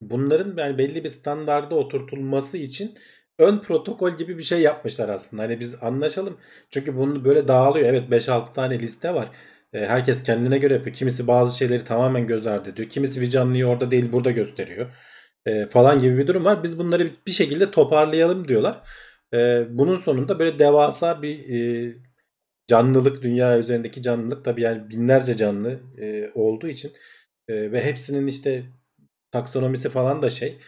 Bunların yani belli bir standarda oturtulması için ön protokol gibi bir şey yapmışlar aslında. Hani biz anlaşalım. Çünkü bunu böyle dağılıyor. Evet 5-6 tane liste var. E, herkes kendine göre yapıyor. Kimisi bazı şeyleri tamamen göz ardı ediyor. Kimisi bir canlıyı orada değil burada gösteriyor. E, falan gibi bir durum var. Biz bunları bir şekilde toparlayalım diyorlar. E, bunun sonunda böyle devasa bir e, canlılık dünya üzerindeki canlılık tabii yani binlerce canlı e, olduğu için e, ve hepsinin işte taksonomisi falan da şey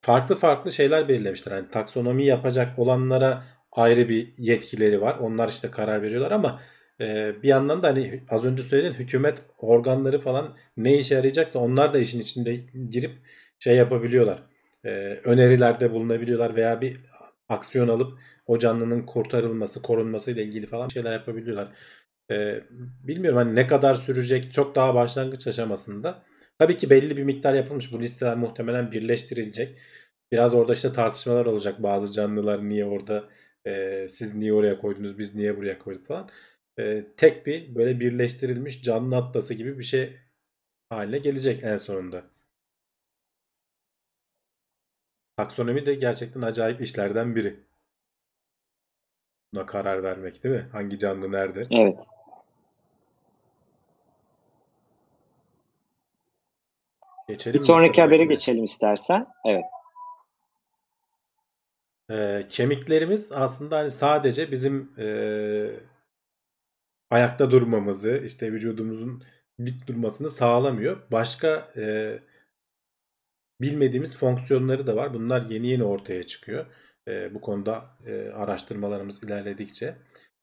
farklı farklı şeyler belirlemişler. Hani taksonomi yapacak olanlara ayrı bir yetkileri var. Onlar işte karar veriyorlar ama e, bir yandan da hani az önce söylediğin hükümet organları falan ne işe yarayacaksa onlar da işin içinde girip şey yapabiliyorlar. E, önerilerde bulunabiliyorlar veya bir aksiyon alıp o canlının kurtarılması, korunması ile ilgili falan şeyler yapabiliyorlar. E, bilmiyorum hani ne kadar sürecek çok daha başlangıç aşamasında. Tabii ki belli bir miktar yapılmış. Bu listeler muhtemelen birleştirilecek. Biraz orada işte tartışmalar olacak. Bazı canlılar niye orada e, siz niye oraya koydunuz biz niye buraya koyduk falan. E, tek bir böyle birleştirilmiş canlı atlası gibi bir şey haline gelecek en sonunda. Taksonomi de gerçekten acayip işlerden biri. Buna karar vermek değil mi? Hangi canlı nerede? Evet. Geçelim bir sonraki habere geçelim istersen. Evet. E, kemiklerimiz aslında hani sadece bizim e, ayakta durmamızı, işte vücudumuzun dik durmasını sağlamıyor. Başka e, bilmediğimiz fonksiyonları da var. Bunlar yeni yeni ortaya çıkıyor. E, bu konuda e, araştırmalarımız ilerledikçe.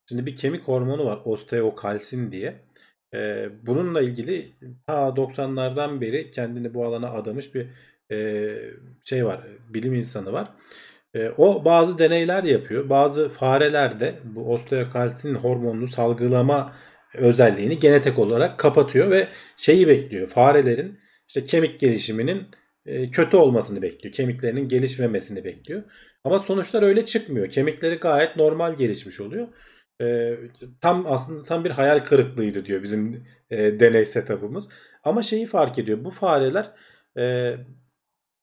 Şimdi bir kemik hormonu var osteokalsin diye. E, bununla ilgili ta 90'lardan beri kendini bu alana adamış bir e, şey var, bilim insanı var. E, o bazı deneyler yapıyor. Bazı farelerde bu osteokalsin hormonunu salgılama özelliğini genetik olarak kapatıyor ve şeyi bekliyor. Farelerin işte kemik gelişiminin kötü olmasını bekliyor. Kemiklerinin gelişmemesini bekliyor. Ama sonuçlar öyle çıkmıyor. Kemikleri gayet normal gelişmiş oluyor. E, tam aslında tam bir hayal kırıklığıydı diyor bizim e, deney setup'ımız. Ama şeyi fark ediyor. Bu fareler e,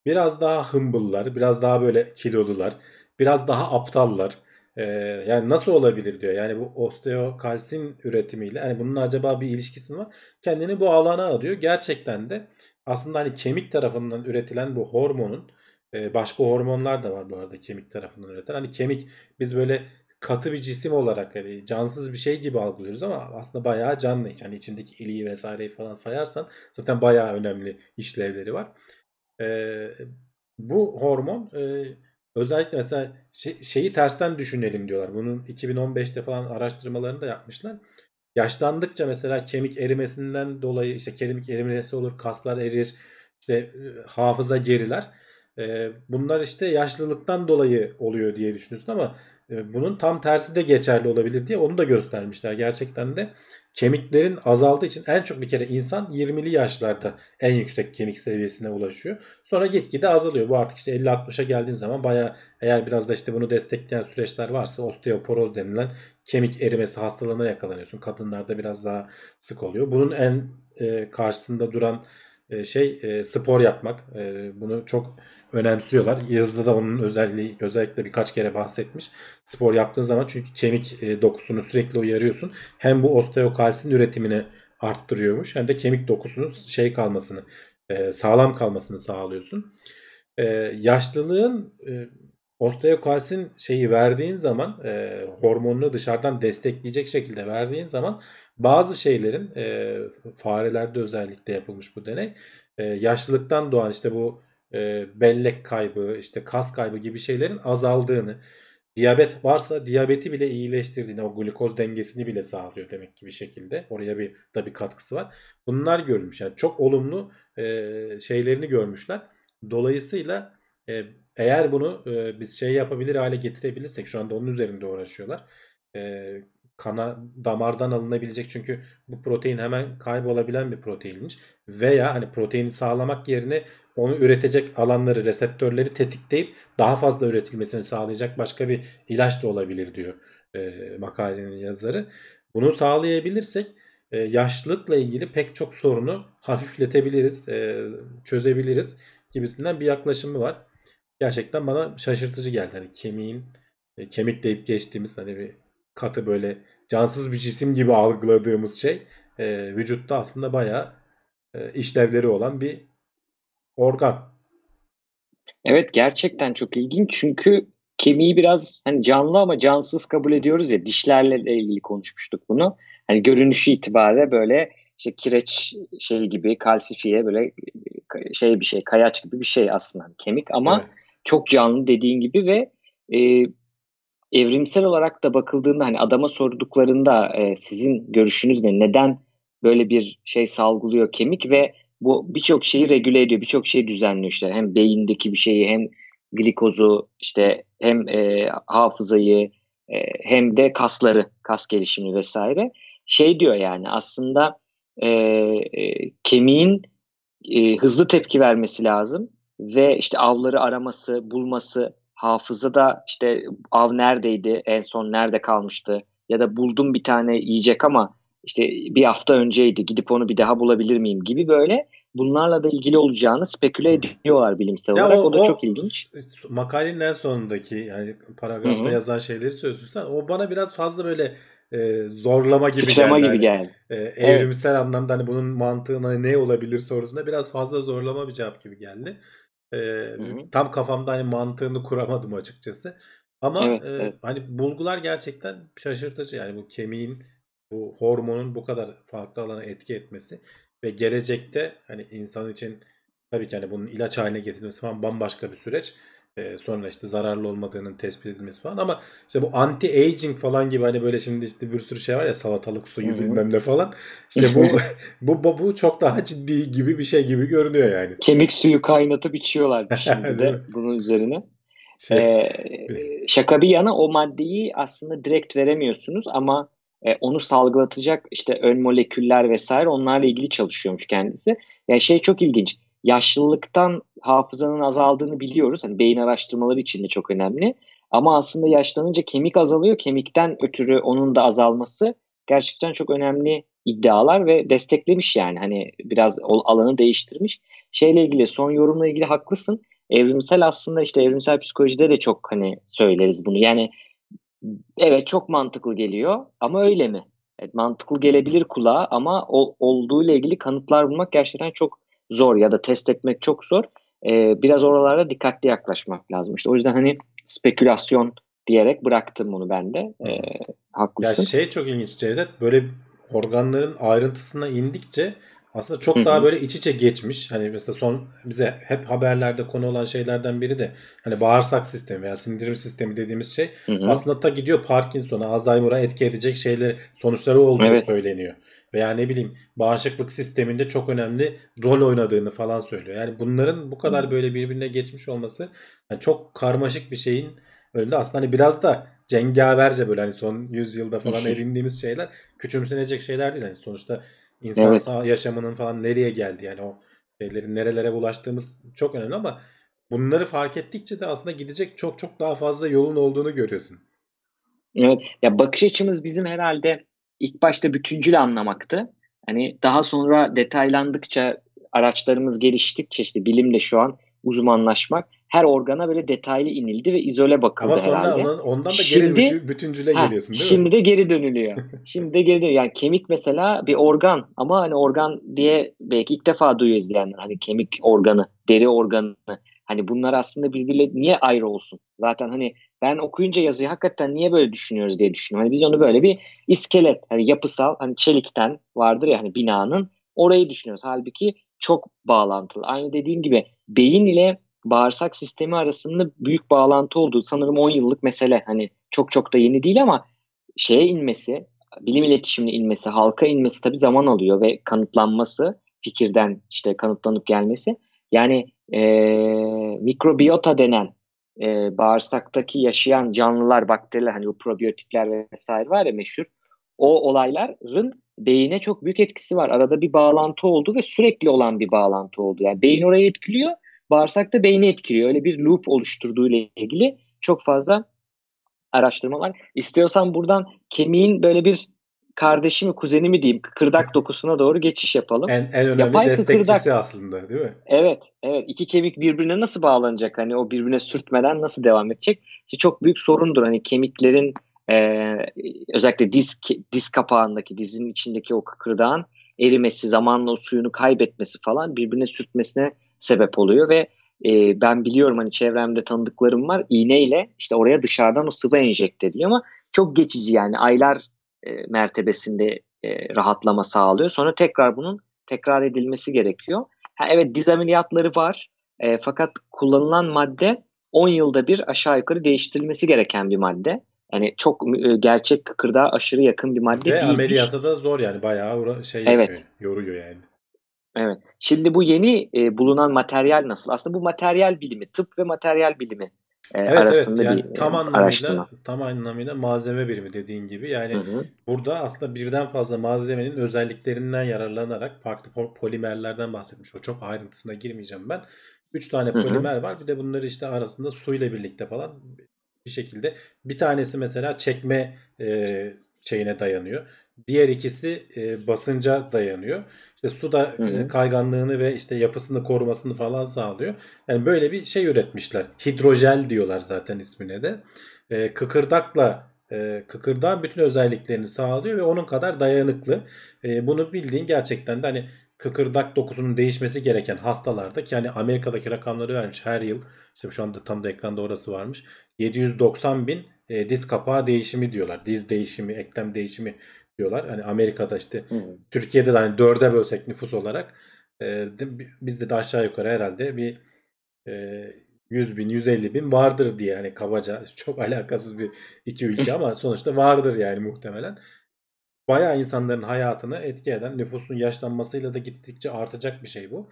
biraz daha hımbıllar, biraz daha böyle kilolular, biraz daha aptallar. Ee, yani nasıl olabilir diyor. Yani bu osteokalsin üretimiyle hani bunun acaba bir ilişkisi mi var? Kendini bu alana alıyor. Gerçekten de aslında hani kemik tarafından üretilen bu hormonun e, başka hormonlar da var bu arada kemik tarafından üretilen. Hani kemik biz böyle katı bir cisim olarak hani cansız bir şey gibi algılıyoruz ama aslında bayağı canlı. Yani içindeki iliği vesaireyi falan sayarsan zaten bayağı önemli işlevleri var. E, bu hormon e, özellikle mesela şey, şeyi tersten düşünelim diyorlar. Bunun 2015'te falan araştırmalarını da yapmışlar. Yaşlandıkça mesela kemik erimesinden dolayı işte kemik erimesi olur, kaslar erir, işte hafıza geriler. Bunlar işte yaşlılıktan dolayı oluyor diye düşünüyorsun ama bunun tam tersi de geçerli olabilir diye onu da göstermişler. Gerçekten de kemiklerin azaldığı için en çok bir kere insan 20'li yaşlarda en yüksek kemik seviyesine ulaşıyor. Sonra gitgide azalıyor. Bu artık işte 50-60'a geldiğin zaman baya eğer biraz da işte bunu destekleyen süreçler varsa osteoporoz denilen kemik erimesi hastalığına yakalanıyorsun. Kadınlarda biraz daha sık oluyor. Bunun en e, karşısında duran e, şey e, spor yapmak. E, bunu çok önemsiyorlar. Yazıda da onun özelliği özellikle birkaç kere bahsetmiş. Spor yaptığın zaman çünkü kemik dokusunu sürekli uyarıyorsun. Hem bu osteokalsin üretimini arttırıyormuş hem de kemik dokusunun şey kalmasını sağlam kalmasını sağlıyorsun. Yaşlılığın osteokalsin şeyi verdiğin zaman e, hormonunu dışarıdan destekleyecek şekilde verdiğin zaman bazı şeylerin e, farelerde özellikle yapılmış bu deney e, yaşlılıktan doğan işte bu e, bellek kaybı işte kas kaybı gibi şeylerin azaldığını diyabet varsa diyabeti bile iyileştirdiğini o glukoz dengesini bile sağlıyor demek ki bir şekilde. Oraya bir da bir katkısı var. Bunlar görülmüş. Yani çok olumlu e, şeylerini görmüşler. Dolayısıyla e, eğer bunu e, biz şey yapabilir hale getirebilirsek şu anda onun üzerinde uğraşıyorlar. E, kana damardan alınabilecek çünkü bu protein hemen kaybolabilen bir proteinmiş. Veya hani proteini sağlamak yerine onu üretecek alanları, reseptörleri tetikleyip daha fazla üretilmesini sağlayacak başka bir ilaç da olabilir diyor e, makalenin yazarı. Bunu sağlayabilirsek e, yaşlılıkla ilgili pek çok sorunu hafifletebiliriz, e, çözebiliriz gibisinden bir yaklaşımı var gerçekten bana şaşırtıcı geldi. Hani kemiğin e, kemik deyip geçtiğimiz hani bir katı böyle cansız bir cisim gibi algıladığımız şey e, vücutta aslında bayağı e, işlevleri olan bir organ. Evet gerçekten çok ilginç çünkü kemiği biraz hani canlı ama cansız kabul ediyoruz ya dişlerle ilgili konuşmuştuk bunu. Hani görünüşü itibariyle böyle işte kireç şey gibi kalsifiye böyle şey bir şey kayaç gibi bir şey aslında kemik ama evet çok canlı dediğin gibi ve e, evrimsel olarak da bakıldığında hani adama sorduklarında e, sizin görüşünüz ne? Neden böyle bir şey salgılıyor kemik ve bu birçok şeyi regüle ediyor, birçok şeyi düzenliyor işte. Hem beyindeki bir şeyi hem glikozu işte hem e, hafızayı e, hem de kasları, kas gelişimini vesaire. Şey diyor yani aslında e, e, kemiğin e, hızlı tepki vermesi lazım ve işte avları araması, bulması, hafızada işte av neredeydi, en son nerede kalmıştı ya da buldum bir tane yiyecek ama işte bir hafta önceydi gidip onu bir daha bulabilir miyim gibi böyle bunlarla da ilgili olacağını speküle ediyorlar bilimsel ya olarak. O, o da o, çok ilginç. Makalenin en sonundaki yani paragrafta Hı-hı. yazan şeyleri söylüyorsun. O bana biraz fazla böyle e, zorlama gibi Sıçrama geldi. gibi geldi. E, evrimsel evet. anlamda hani bunun mantığına ne olabilir sorusunda biraz fazla zorlama bir cevap gibi geldi. E, tam kafamda hani mantığını kuramadım açıkçası. Ama evet, e, evet. hani bulgular gerçekten şaşırtıcı. Yani bu kemiğin bu hormonun bu kadar farklı alana etki etmesi ve gelecekte hani insan için tabii ki hani bunun ilaç haline getirilmesi falan bambaşka bir süreç. Ee, sonra işte zararlı olmadığının tespit edilmesi falan ama işte bu anti-aging falan gibi hani böyle şimdi işte bir sürü şey var ya salatalık suyu Hı-hı. bilmem ne falan. İşte bu, (laughs) (laughs) bu, bu bu çok daha ciddi gibi bir şey gibi görünüyor yani. Kemik suyu kaynatıp içiyorlar (laughs) şimdi de bunun üzerine. Şey, ee, şaka bir yana o maddeyi aslında direkt veremiyorsunuz ama e, onu salgılatacak işte ön moleküller vesaire onlarla ilgili çalışıyormuş kendisi. Yani şey çok ilginç. Yaşlılıktan hafızanın azaldığını biliyoruz. Hani beyin araştırmaları için de çok önemli. Ama aslında yaşlanınca kemik azalıyor. Kemikten ötürü onun da azalması gerçekten çok önemli iddialar ve desteklemiş yani. Hani biraz alanı değiştirmiş. Şeyle ilgili son yorumla ilgili haklısın. Evrimsel aslında işte evrimsel psikolojide de çok hani söyleriz bunu. Yani evet çok mantıklı geliyor ama öyle mi? Evet, mantıklı gelebilir kulağa ama ol, olduğu ile ilgili kanıtlar bulmak gerçekten çok zor ya da test etmek çok zor. Ee, biraz oralarda dikkatli yaklaşmak lazım. İşte o yüzden hani spekülasyon diyerek bıraktım bunu ben de. Ee, haklısın. Ya şey çok ilginç Cevdet böyle organların ayrıntısına indikçe aslında çok Hı-hı. daha böyle iç içe geçmiş. Hani mesela son bize hep haberlerde konu olan şeylerden biri de hani bağırsak sistemi veya sindirim sistemi dediğimiz şey Hı-hı. aslında ta gidiyor Parkinson'a, Alzheimer'a etki edecek şeyler sonuçları olduğu evet. söyleniyor. Veya ne bileyim bağışıklık sisteminde çok önemli rol oynadığını falan söylüyor. Yani bunların bu kadar böyle birbirine geçmiş olması yani çok karmaşık bir şeyin önünde aslında hani biraz da cengaverce böyle hani son yüzyılda falan edindiğimiz şeyler küçümsenecek şeyler değil. Yani sonuçta İnsan evet. yaşamının falan nereye geldi yani o şeylerin nerelere bulaştığımız çok önemli ama bunları fark ettikçe de aslında gidecek çok çok daha fazla yolun olduğunu görüyorsun. Evet. Ya bakış açımız bizim herhalde ilk başta bütüncül anlamaktı. Hani daha sonra detaylandıkça araçlarımız geliştikçe işte bilimle şu an uzmanlaşmak her organa böyle detaylı inildi ve izole bakıldı Ama sonra herhalde. Ondan, ondan da şimdi, geri bütüncüle ha, geliyorsun değil şimdi mi? Şimdi de geri dönülüyor. şimdi de geri dönülüyor. Yani kemik mesela bir organ ama hani organ diye belki ilk defa duyuyor izleyenler. Hani kemik organı, deri organı. Hani bunlar aslında birbiriyle niye ayrı olsun? Zaten hani ben okuyunca yazıyı hakikaten niye böyle düşünüyoruz diye düşünüyorum. Hani biz onu böyle bir iskelet, hani yapısal, hani çelikten vardır ya hani binanın orayı düşünüyoruz. Halbuki çok bağlantılı. Aynı dediğim gibi beyin ile bağırsak sistemi arasında büyük bağlantı olduğu sanırım 10 yıllık mesele. Hani çok çok da yeni değil ama şeye inmesi, bilim iletişimine inmesi, halka inmesi tabii zaman alıyor ve kanıtlanması, fikirden işte kanıtlanıp gelmesi. Yani e, mikrobiyota denen e, bağırsaktaki yaşayan canlılar, bakteriler hani bu probiyotikler vesaire var ya meşhur. O olayların beyine çok büyük etkisi var. Arada bir bağlantı oldu ve sürekli olan bir bağlantı oldu. Yani beyin orayı etkiliyor bağırsak da beyni etkiliyor. Öyle bir loop oluşturduğu ile ilgili çok fazla araştırma var. İstiyorsan buradan kemiğin böyle bir kardeşi mi kuzeni mi diyeyim kıkırdak (laughs) dokusuna doğru geçiş yapalım. En, en önemli Yapay destekçisi kıkırdak. aslında değil mi? Evet. Evet. İki kemik birbirine nasıl bağlanacak? Hani o birbirine sürtmeden nasıl devam edecek? İşte çok büyük sorundur. Hani kemiklerin e, özellikle diz, diz kapağındaki dizin içindeki o kıkırdağın erimesi, zamanla o suyunu kaybetmesi falan birbirine sürtmesine sebep oluyor ve e, ben biliyorum hani çevremde tanıdıklarım var iğneyle işte oraya dışarıdan o sıvı enjekte ediliyor ama çok geçici yani aylar e, mertebesinde e, rahatlama sağlıyor. Sonra tekrar bunun tekrar edilmesi gerekiyor. Ha, evet diz ameliyatları var e, fakat kullanılan madde 10 yılda bir aşağı yukarı değiştirilmesi gereken bir madde. Yani çok e, gerçek kıkırdağa aşırı yakın bir madde Ve değilmiş. ameliyatı da zor yani bayağı şey Evet. yoruyor yani. Evet. Şimdi bu yeni e, bulunan materyal nasıl? Aslında bu materyal bilimi, tıp ve materyal bilimi e, Evet arasında evet yani bir tam e, anlamıyla araştırma. tam anlamıyla malzeme birimi dediğin gibi yani Hı hı. burada aslında birden fazla malzemenin özelliklerinden yararlanarak farklı po- polimerlerden bahsetmiş. O çok ayrıntısına girmeyeceğim ben. Üç tane Hı hı. polimer var. Bir de bunları işte arasında suyla birlikte falan bir şekilde. Bir tanesi mesela çekme e, şeyine dayanıyor. Diğer ikisi e, basınca dayanıyor. İşte su da e, kayganlığını ve işte yapısını korumasını falan sağlıyor. Yani böyle bir şey üretmişler. Hidrojel diyorlar zaten ismine de. E, kıkırdakla e, kıkırdağın bütün özelliklerini sağlıyor ve onun kadar dayanıklı. E, bunu bildiğin gerçekten de hani kıkırdak dokusunun değişmesi gereken hastalarda ki hani Amerika'daki rakamları vermiş her yıl işte şu anda tam da ekranda orası varmış 790 bin e, diz kapağı değişimi diyorlar diz değişimi eklem değişimi diyorlar hani Amerika'da işte hı. Türkiye'de de hani dörde bölsek nüfus olarak e, de- bizde de aşağı yukarı herhalde bir e, 100 bin 150 bin vardır diye hani kabaca (laughs) çok alakasız bir iki ülke ama (laughs) sonuçta vardır yani muhtemelen. Bayağı insanların hayatını etki eden nüfusun yaşlanmasıyla da gittikçe artacak bir şey bu.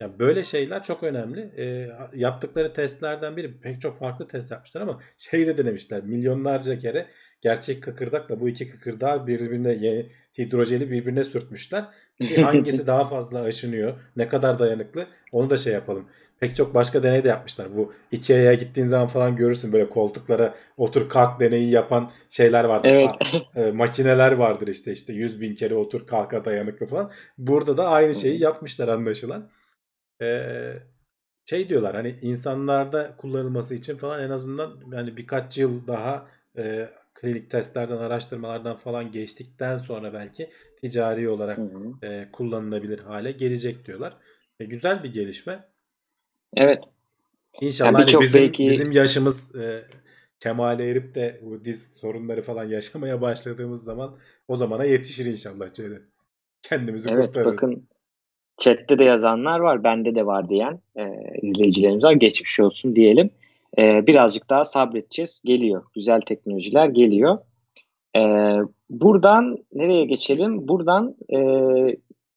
Ya böyle şeyler çok önemli. E, yaptıkları testlerden biri pek çok farklı test yapmışlar ama (laughs) şey de denemişler milyonlarca kere gerçek kıkırdakla bu iki kıkırdağı birbirine hidrojeli birbirine sürtmüşler. Ki (laughs) hangisi daha fazla aşınıyor, ne kadar dayanıklı onu da şey yapalım. Pek çok başka deney de yapmışlar. Bu Ikea'ya gittiğin zaman falan görürsün böyle koltuklara otur kalk deneyi yapan şeyler vardır. Evet. E, makineler vardır işte işte 100 bin kere otur kalka dayanıklı falan. Burada da aynı şeyi yapmışlar anlaşılan. Ee, şey diyorlar hani insanlarda kullanılması için falan en azından yani birkaç yıl daha e, klinik testlerden, araştırmalardan falan geçtikten sonra belki ticari olarak Hı hı. e, kullanılabilir hale gelecek diyorlar. E, güzel bir gelişme. Evet. İnşallah Yani hani bizim belki- bizim yaşımız e, kemale erip de bu diz sorunları falan yaşamaya başladığımız zaman o zamana yetişir inşallah Ceyda. Kendimizi Evet kurtarırız. bakın chatte de yazanlar var, bende de var diyen e, izleyicilerimiz var. Geçmiş olsun diyelim. E, birazcık daha sabredeceğiz. Geliyor. Güzel teknolojiler geliyor. E, buradan nereye geçelim? Buradan e,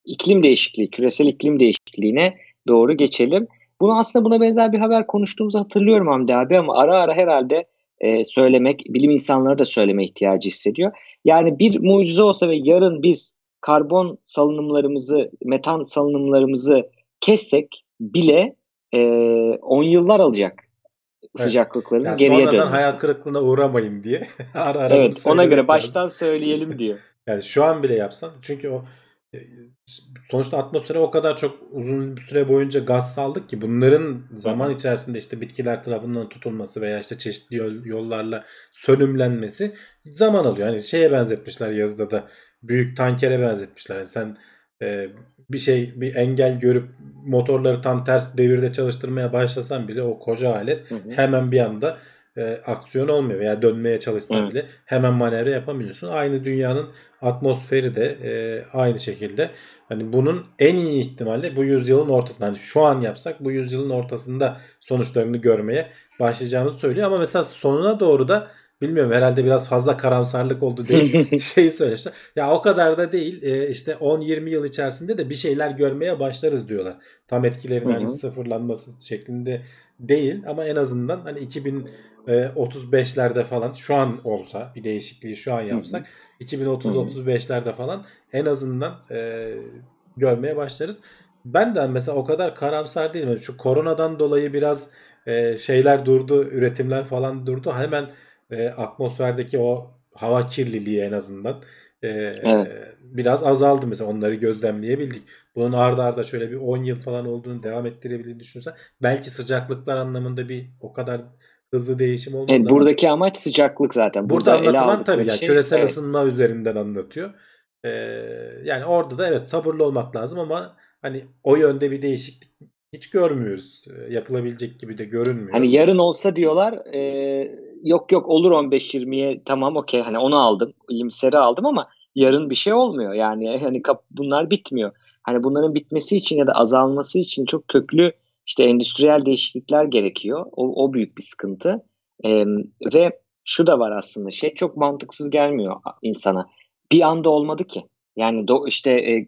iklim değişikliği, küresel iklim değişikliğine doğru geçelim. Bunu aslında buna benzer bir haber konuştuğumuzu hatırlıyorum Hamdi abi ama ara ara herhalde e, söylemek, bilim insanları da söyleme ihtiyacı hissediyor. Yani bir mucize olsa ve yarın biz karbon salınımlarımızı, metan salınımlarımızı kessek bile e, 10 yıllar alacak sıcaklıkların Yani geriye sonradan dönmesi. hayal kırıklığına uğramayın diye (laughs) ara ara Evet, ona göre lazım. baştan söyleyelim diyor. (laughs) Yani şu an bile yapsan çünkü o e, sonuçta atmosfere o kadar çok uzun bir süre boyunca gaz saldık ki bunların zaman içerisinde işte bitkiler tarafından tutulması veya işte çeşitli yol- yollarla sönümlenmesi zaman alıyor. Hani şeye benzetmişler yazıda da büyük tankere benzetmişler. Yani sen e, bir şey bir engel görüp motorları tam ters devirde çalıştırmaya başlasan bile o koca alet Hı hı. hemen bir anda e, aksiyon olmuyor veya dönmeye çalışsan Evet. bile hemen manevra yapamıyorsun. Aynı dünyanın atmosferi de e, aynı şekilde. Hani bunun en iyi ihtimalle bu yüzyılın ortasında. Hani şu an yapsak bu yüzyılın ortasında sonuçlarını görmeye başlayacağımızı söylüyor. Ama mesela sonuna doğru da bilmiyorum herhalde biraz fazla karamsarlık oldu diye (laughs) şeyi söylemişler. Ya o kadar da değil. E, işte 10-20 yıl içerisinde de bir şeyler görmeye başlarız diyorlar. Tam etkilerin hani sıfırlanması şeklinde değil ama en azından hani 2035'lerde falan şu an olsa bir değişikliği şu an yapsak 2030-35'lerde falan en azından e, görmeye başlarız. Ben de mesela o kadar karamsar değilim. Şu koronadan dolayı biraz e, şeyler durdu, üretimler falan durdu. Hemen e, atmosferdeki o hava kirliliği en azından e, Evet. biraz azaldı mesela onları gözlemleyebildik. Bunun arda arda şöyle bir 10 yıl falan olduğunu devam ettirebildiğini düşünürsen belki sıcaklıklar anlamında bir o kadar hızlı değişim olmaz Evet, ama buradaki amaç sıcaklık zaten. burada ele anlatılan tabii ya şey- küresel evet. ısınma üzerinden anlatıyor. Ee, yani orada da evet sabırlı olmak lazım ama hani o yönde bir değişiklik hiç görmüyoruz. Yapılabilecek gibi de görünmüyor. Hani yarın olsa diyorlar e, yok yok olur 15-20'ye tamam okey hani onu aldım iyimseri aldım ama yarın bir şey olmuyor yani hani kap- bunlar bitmiyor. Hani bunların bitmesi için ya da azalması için çok köklü işte endüstriyel değişiklikler gerekiyor. O, o büyük bir sıkıntı. E, ve şu da var aslında şey çok mantıksız gelmiyor insana. Bir anda olmadı ki. Yani do, işte e,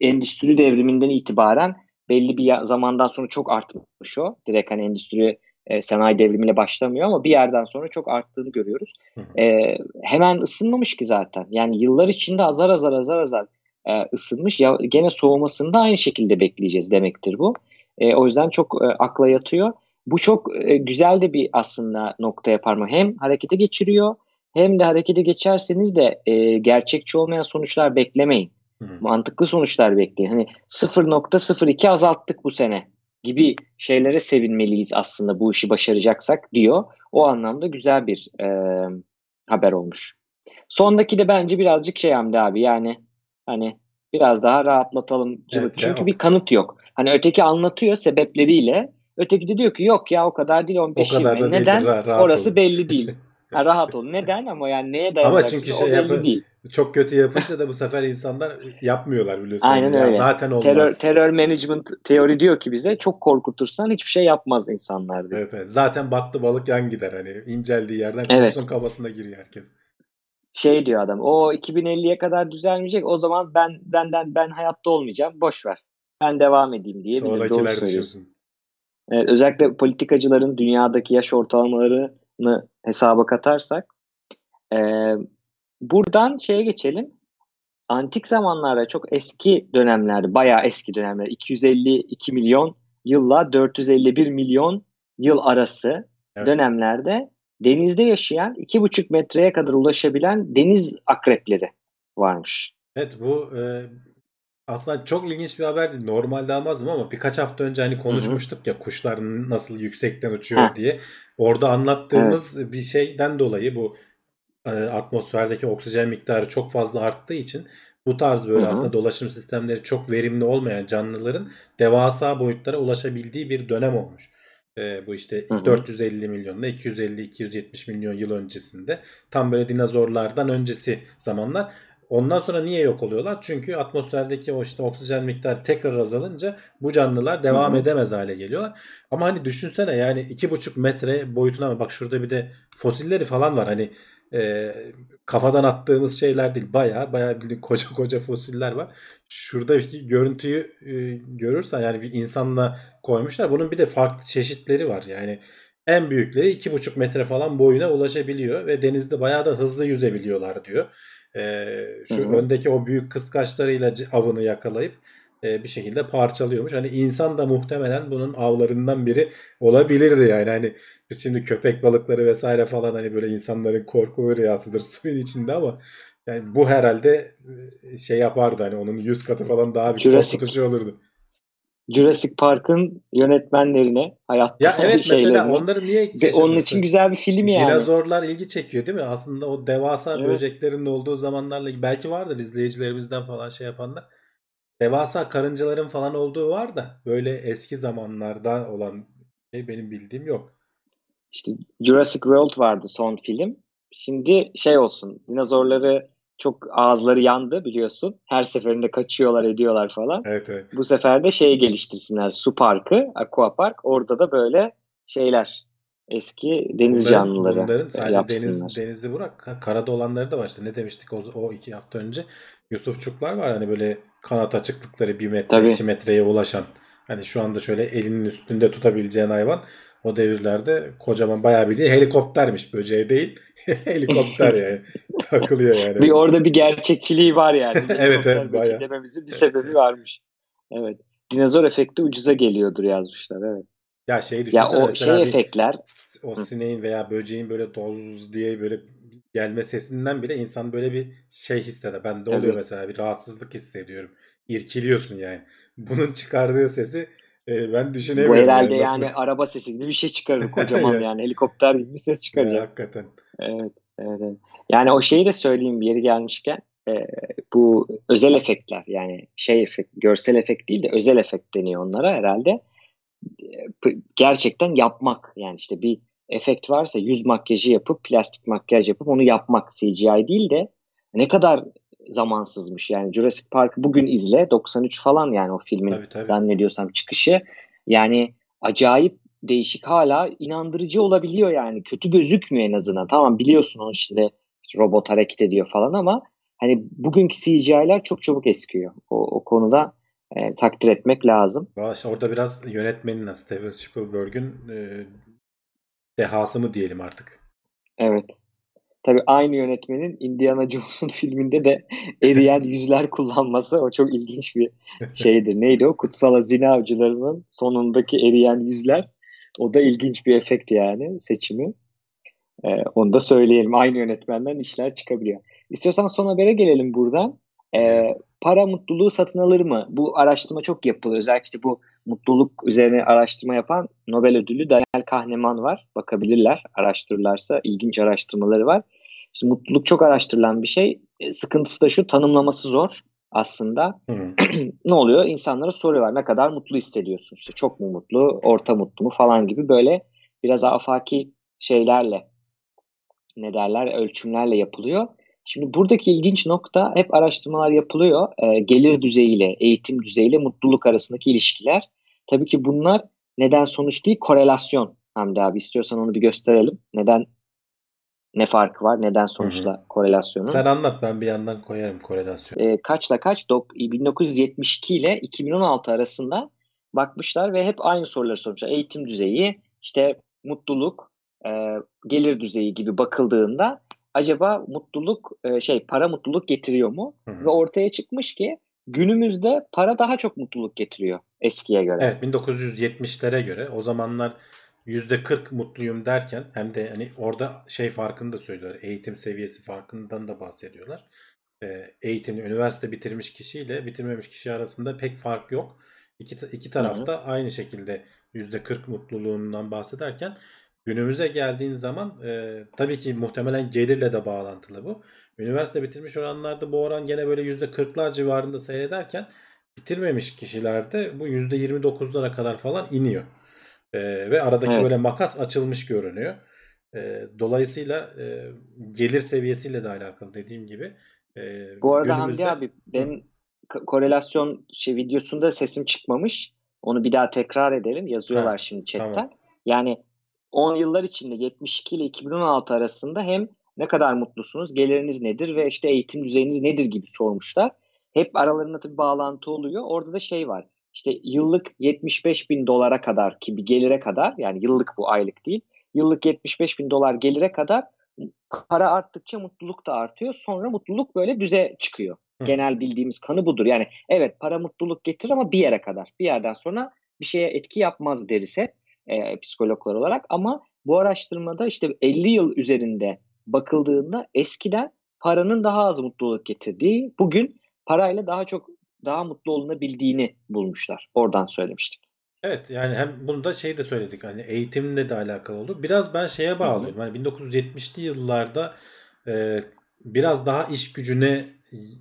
endüstri devriminden itibaren belli bir zamandan sonra çok artmış o. Direkt hani endüstri e, sanayi devrimiyle başlamıyor ama bir yerden sonra çok arttığını görüyoruz. E, hemen ısınmamış ki zaten. Yani yıllar içinde azar azar azar azar e, ısınmış. Ya, gene soğumasını da aynı şekilde bekleyeceğiz demektir bu. E, o yüzden çok e, akla yatıyor. Bu çok e, güzel de bir aslında noktaya parmak. Hem harekete geçiriyor hem de harekete geçerseniz de e, gerçekçi olmayan sonuçlar beklemeyin. Hı. Mantıklı sonuçlar bekleyin. Hani 0.02 azalttık bu sene gibi şeylere sevinmeliyiz aslında bu işi başaracaksak diyor. O anlamda güzel bir e, haber olmuş. Sondaki de bence birazcık şey Hamdi abi yani hani biraz daha rahatlatalım. Evet, Çünkü bir kanıt yok. Hani öteki anlatıyor sebepleriyle. Öteki de diyor ki yok ya o kadar değil 15 o kadar 20. Neden? Rahat Orası olun. belli değil. (laughs) Ha, rahat ol. Neden? Ama yani neye dayanacak? Ama çünkü şey yapı, değil. çok kötü yapınca da bu sefer insanlar yapmıyorlar biliyorsun. Aynen öyle. Zaten olmaz. Terör, terör management teori diyor ki bize çok korkutursan hiçbir şey yapmaz insanlar diyor. Evet, evet. Zaten battı balık yan gider hani inceldiği yerden evet. kafasına giriyor herkes. Şey diyor adam o 2050'ye kadar düzelmeyecek o zaman ben benden ben hayatta olmayacağım boş ver. Ben devam edeyim diye. Sonrakiler düşünsün. Evet, özellikle politikacıların dünyadaki yaş ortalamalarını hesaba katarsak e, buradan şeye geçelim. Antik zamanlarda çok eski dönemlerde, bayağı eski dönemler 252 milyon yılla 451 milyon yıl arası evet. dönemlerde denizde yaşayan 2,5 metreye kadar ulaşabilen deniz akrepleri varmış. Evet bu e, aslında çok ilginç bir haberdi. Normalde almazdım ama birkaç hafta önce hani konuşmuştuk Hı-hı. ya kuşlar nasıl yüksekten uçuyor ha. diye. Orada anlattığımız evet. bir şeyden dolayı bu e, atmosferdeki oksijen miktarı çok fazla arttığı için bu tarz böyle Hı-hı. aslında dolaşım sistemleri çok verimli olmayan canlıların devasa boyutlara ulaşabildiği bir dönem olmuş. E, bu işte Hı-hı. 450 milyonla 250-270 milyon yıl öncesinde tam böyle dinozorlardan öncesi zamanlar Ondan sonra niye yok oluyorlar? Çünkü atmosferdeki o işte oksijen miktarı tekrar azalınca bu canlılar devam Hı-hı. edemez hale geliyorlar. Ama hani düşünsene yani iki buçuk metre boyutuna bak şurada bir de fosilleri falan var. Hani e, kafadan attığımız şeyler değil. Baya baya bildiğin koca koca fosiller var. Şurada bir görüntüyü e, görürsen yani bir insanla koymuşlar. Bunun bir de farklı çeşitleri var. Yani en büyükleri iki buçuk metre falan boyuna ulaşabiliyor ve denizde bayağı da hızlı yüzebiliyorlar diyor. E, şu Hı-hı. öndeki o büyük kıskaçlarıyla avını yakalayıp e, bir şekilde parçalıyormuş. Hani insan da muhtemelen bunun avlarından biri olabilirdi yani. Hani şimdi köpek balıkları vesaire falan hani böyle insanların korkulu rüyasıdır (laughs) suyun içinde ama yani bu herhalde şey yapardı hani onun yüz katı falan daha bir Jurassic, korkutucu olurdu. Jurassic Park'ın yönetmenlerine hayatta Ya evet mesela onları niye Onun için güzel bir film yani. Dinozorlar ilgi çekiyor değil mi? Aslında o devasa evet. böceklerin olduğu zamanlarla belki vardır izleyicilerimizden falan şey yapanlar. Devasa karıncaların falan olduğu var da böyle eski zamanlarda olan şey benim bildiğim yok. İşte Jurassic World vardı son film. Şimdi şey olsun dinozorları çok ağızları yandı biliyorsun. Her seferinde kaçıyorlar ediyorlar falan. Evet evet. Bu sefer de şeyi geliştirsinler. Su parkı, aqua park. Orada da böyle şeyler eski deniz bunların, canlıları bunların sadece deniz, denizli bırak karada olanları da var. İşte ne demiştik o, o iki hafta önce. Yusufçuklar var hani böyle kanat açıklıkları bir metre Tabii. iki metreye ulaşan. Hani şu anda şöyle elinin üstünde tutabileceğin hayvan. O devirlerde kocaman bayağı bildiğin helikoptermiş böceği değil. (laughs) Helikopter (laughs) yani. Takılıyor yani. Bir orada bir gerçekçiliği var yani. (laughs) evet evet bayağı. Dememizin bir sebebi varmış. Evet. Dinozor efekti ucuza geliyordur yazmışlar evet. Ya şey düşünsene ya o şey bir, efektler o sineğin veya böceğin böyle doz diye böyle gelme sesinden bile insan böyle bir şey hisseder. Ben de oluyor evet. mesela bir rahatsızlık hissediyorum. İrkiliyorsun yani. Bunun çıkardığı sesi e, ben düşünemiyorum. Bu herhalde yani, yani araba sesi gibi bir şey çıkarır (laughs) kocaman yani helikopter gibi bir ses çıkaracak. Ya, hakikaten. Evet, evet. Yani o şeyi de söyleyeyim bir yeri gelmişken e, bu özel efektler yani şey efekt, görsel efekt değil de özel efekt deniyor onlara herhalde. E, gerçekten yapmak yani işte bir efekt varsa yüz makyajı yapıp plastik makyaj yapıp onu yapmak CGI değil de ne kadar zamansızmış yani Jurassic Park bugün izle 93 falan yani o filmin tabii, tabii. zannediyorsam çıkışı yani acayip değişik hala inandırıcı olabiliyor yani. Kötü gözükmüyor en azından. Tamam biliyorsun onun içinde robot hareket ediyor falan ama hani bugünkü CGI'ler çok çabuk eskiyor. O, o konuda e, takdir etmek lazım. İşte orada biraz yönetmenin Steven Spielberg'ün e, dehası mı diyelim artık. Evet. Tabii aynı yönetmenin Indiana Jones'un (laughs) filminde de eriyen (laughs) yüzler kullanması o çok ilginç bir (laughs) şeydir. Neydi o? Kutsal Hazine Avcılarının sonundaki eriyen yüzler. O da ilginç bir efekt yani seçimi. Ee, onu da söyleyelim. Aynı yönetmenden işler çıkabiliyor. İstiyorsan son habere gelelim buradan. Ee, para mutluluğu satın alır mı? Bu araştırma çok yapılıyor. Özellikle işte bu mutluluk üzerine araştırma yapan Nobel ödüllü Daniel Kahneman var. Bakabilirler araştırırlarsa. ilginç araştırmaları var. İşte mutluluk çok araştırılan bir şey. E, sıkıntısı da şu tanımlaması zor aslında. (clears throat) ne oluyor? İnsanlara soruyorlar ne kadar mutlu hissediyorsun? İşte çok mu mutlu, orta mutlu mu falan gibi böyle biraz afaki şeylerle ne derler ölçümlerle yapılıyor. Şimdi buradaki ilginç nokta hep araştırmalar yapılıyor. E, gelir düzeyiyle, eğitim düzeyiyle mutluluk arasındaki ilişkiler. Tabii ki bunlar neden sonuç değil, korelasyon. Hamdi abi istiyorsan onu bir gösterelim. Neden ne farkı var? Neden sonuçla Hı-hı. korelasyonu? Sen anlat ben bir yandan koyarım korelasyonu. E, kaçla kaç? 1972 ile 2016 arasında bakmışlar ve hep aynı soruları sormuşlar. Eğitim düzeyi, işte mutluluk, e, gelir düzeyi gibi bakıldığında acaba mutluluk e, şey para mutluluk getiriyor mu? Hı-hı. Ve ortaya çıkmış ki günümüzde para daha çok mutluluk getiriyor eskiye göre. Evet 1970'lere göre o zamanlar %40 mutluyum derken hem de hani orada şey farkını da söylüyorlar. Eğitim seviyesi farkından da bahsediyorlar. E, eğitimli üniversite bitirmiş kişiyle bitirmemiş kişi arasında pek fark yok. İki, iki tarafta aynı şekilde %40 mutluluğundan bahsederken günümüze geldiğin zaman e, tabii ki muhtemelen gelirle de bağlantılı bu. Üniversite bitirmiş oranlarda bu oran gene böyle %40'lar civarında seyrederken bitirmemiş kişilerde bu %29'lara kadar falan iniyor. E, ve aradaki evet. böyle makas açılmış görünüyor. E, dolayısıyla e, gelir seviyesiyle de alakalı dediğim gibi. E, Bu arada günümüzde... Hamdi abi ben korelasyon şey videosunda sesim çıkmamış. Onu bir daha tekrar edelim. Yazıyorlar ha, şimdi chatten. Tamam. Yani 10 yıllar içinde 72 ile 2016 arasında hem ne kadar mutlusunuz, geliriniz nedir ve işte eğitim düzeyiniz nedir gibi sormuşlar. Hep aralarında tabii bağlantı oluyor. Orada da şey var işte yıllık 75 bin dolara kadar ki bir gelire kadar yani yıllık bu aylık değil yıllık 75 bin dolar gelire kadar para arttıkça mutluluk da artıyor. Sonra mutluluk böyle düze çıkıyor. Hı. Genel bildiğimiz kanı budur. Yani evet para mutluluk getirir ama bir yere kadar. Bir yerden sonra bir şeye etki yapmaz derise e, psikologlar olarak. Ama bu araştırmada işte 50 yıl üzerinde bakıldığında eskiden paranın daha az mutluluk getirdiği, bugün parayla daha çok daha mutlu olunabildiğini bulmuşlar. Oradan söylemiştik. Evet yani hem bunu da şey de söyledik hani eğitimle de alakalı oldu. Biraz ben şeye bağlıyorum. Hani 1970'li yıllarda e, biraz daha iş gücüne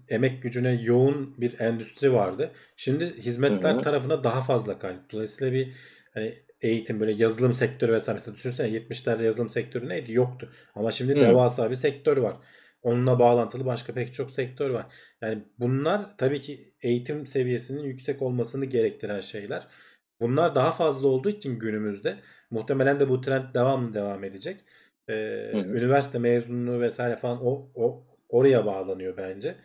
emek gücüne yoğun bir endüstri vardı. Şimdi hizmetler Hı-hı. tarafına daha fazla kaydı. Dolayısıyla bir hani eğitim böyle yazılım sektörü vesaire mesela düşünsene 70'lerde yazılım sektörü neydi? Yoktu. Ama şimdi Hı-hı. devasa bir sektör var. Onunla bağlantılı başka pek çok sektör var. Yani bunlar tabii ki eğitim seviyesinin yüksek olmasını gerektiren şeyler. Bunlar daha fazla olduğu için günümüzde muhtemelen de bu trend devam devam edecek. Ee, üniversite mezunluğu vesaire falan o, o oraya bağlanıyor bence.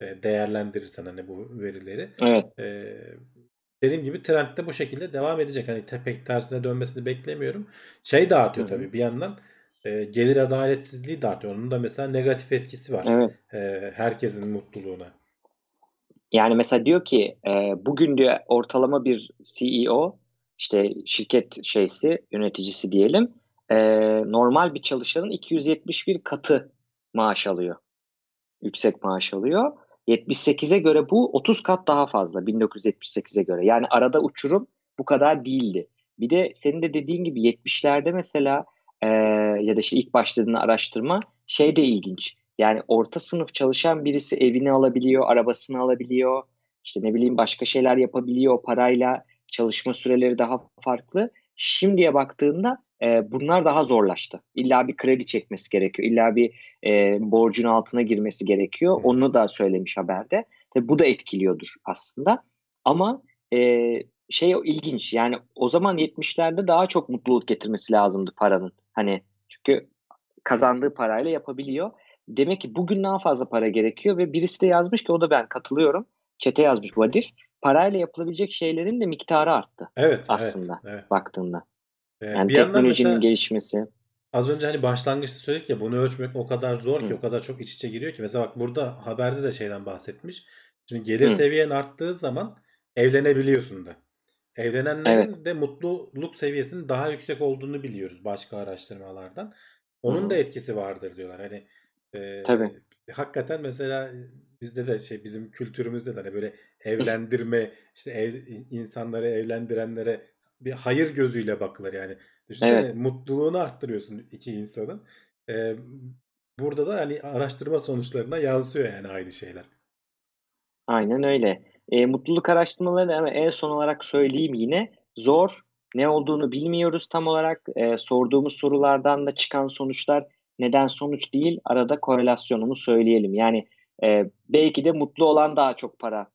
Ee, değerlendirirsen hani bu verileri. Evet. Ee, dediğim gibi trend de bu şekilde devam edecek. Hani pek tersine dönmesini beklemiyorum. Şey de artıyor Hı-hı. tabii bir yandan e, gelir adaletsizliği de artıyor. Onun da mesela negatif etkisi var. Evet. E, herkesin mutluluğuna. Yani mesela diyor ki e, bugün diyor ortalama bir CEO işte şirket şeysi yöneticisi diyelim e, normal bir çalışanın 271 katı maaş alıyor. Yüksek maaş alıyor. 78'e göre bu 30 kat daha fazla 1978'e göre. Yani arada uçurum bu kadar değildi. Bir de senin de dediğin gibi 70'lerde mesela e, ya da işte ilk başladığın araştırma şey de ilginç. Yani orta sınıf çalışan birisi evini alabiliyor, arabasını alabiliyor. İşte ne bileyim başka şeyler yapabiliyor parayla. Çalışma süreleri daha farklı. Şimdiye baktığında e, bunlar daha zorlaştı. İlla bir kredi çekmesi gerekiyor. İlla bir e, borcun altına girmesi gerekiyor. Onu da söylemiş haberde. Tabii bu da etkiliyordur aslında. Ama e, şey ilginç yani o zaman 70'lerde daha çok mutluluk getirmesi lazımdı paranın. Hani çünkü kazandığı parayla yapabiliyor. Demek ki bugün daha fazla para gerekiyor ve birisi de yazmış ki o da ben katılıyorum. Çete yazmış Vadif. Parayla yapılabilecek şeylerin de miktarı arttı. Evet. Aslında evet, evet. baktığında. Ee, Yani bir teknolojinin mesela gelişmesi. az önce hani başlangıçta söyledik ya bunu ölçmek o kadar zor ki Hı. o kadar çok iç içe giriyor ki. Mesela bak burada haberde de şeyden bahsetmiş. Şimdi gelir Hı. seviyen arttığı zaman evlenebiliyorsun da. Evlenenlerin de mutluluk seviyesinin daha yüksek olduğunu biliyoruz başka araştırmalardan. Onun Hı. da etkisi vardır diyorlar. Hani e, Tabii. hakikaten mesela bizde de şey bizim kültürümüzde de hani böyle evlendirme işte ev, insanları evlendirenlere bir hayır gözüyle bakılır yani. Düşünsene Evet. mutluluğunu arttırıyorsun iki insanın. E, burada da hani araştırma sonuçlarına yansıyor yani aynı şeyler. Aynen öyle. E, mutluluk araştırmaları da ama en son olarak söyleyeyim yine zor. Ne olduğunu bilmiyoruz tam olarak. E, sorduğumuz sorulardan da çıkan sonuçlar neden sonuç değil. Arada korelasyonunu söyleyelim. Yani e, belki de mutlu olan daha çok para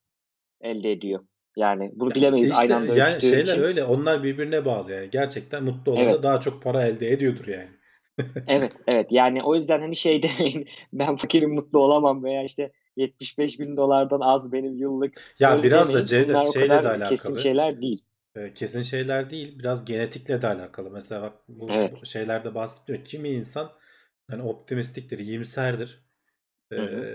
elde ediyor. Yani bunu bilemeyiz İşte aynı anda yani şeyler için. öyle onlar birbirine bağlı yani. Gerçekten mutlu olan da Evet. daha çok para elde ediyordur yani. Evet, evet. Yani o yüzden hani şey (laughs) demeyin ben fakirim mutlu olamam veya işte 75 bin dolardan az benim yıllık. Ya biraz da. Cevdet şeyle de kadar kesin alakalı. şeyler değil. E, kesin şeyler değil. Biraz genetikle de alakalı. Mesela bak bu Evet. şeylerde bahsediyor. Kimi insan hani optimistiktir, iyimserdir. E, Hı hı.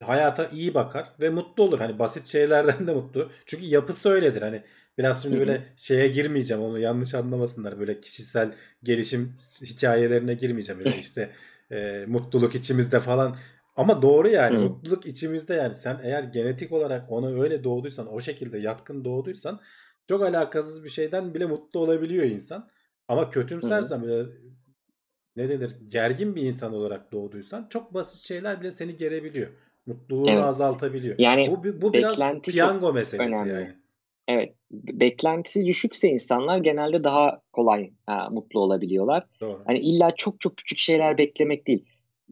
hayata iyi bakar ve mutlu olur. Hani basit şeylerden de mutlu. olur. Çünkü yapısı öyledir. Hani biraz şimdi böyle şeye girmeyeceğim. Onu yanlış anlamasınlar. Böyle kişisel gelişim hikayelerine girmeyeceğim. Böyle işte e, mutluluk içimizde falan. Ama doğru yani. Hı. Mutluluk içimizde yani. Sen eğer genetik olarak ona öyle doğduysan, o şekilde yatkın doğduysan çok alakasız bir şeyden bile mutlu olabiliyor insan. Ama kötümsersen böyle ne denir gergin bir insan olarak doğduysan çok basit şeyler bile seni gerebiliyor. Mutluluğunu Evet. azaltabiliyor. Yani Bu bu biraz piyango meselesi önemli. yani. Evet. Beklentisi düşükse insanlar genelde daha kolay ha, mutlu olabiliyorlar. Doğru. Hani illa çok çok küçük şeyler beklemek değil.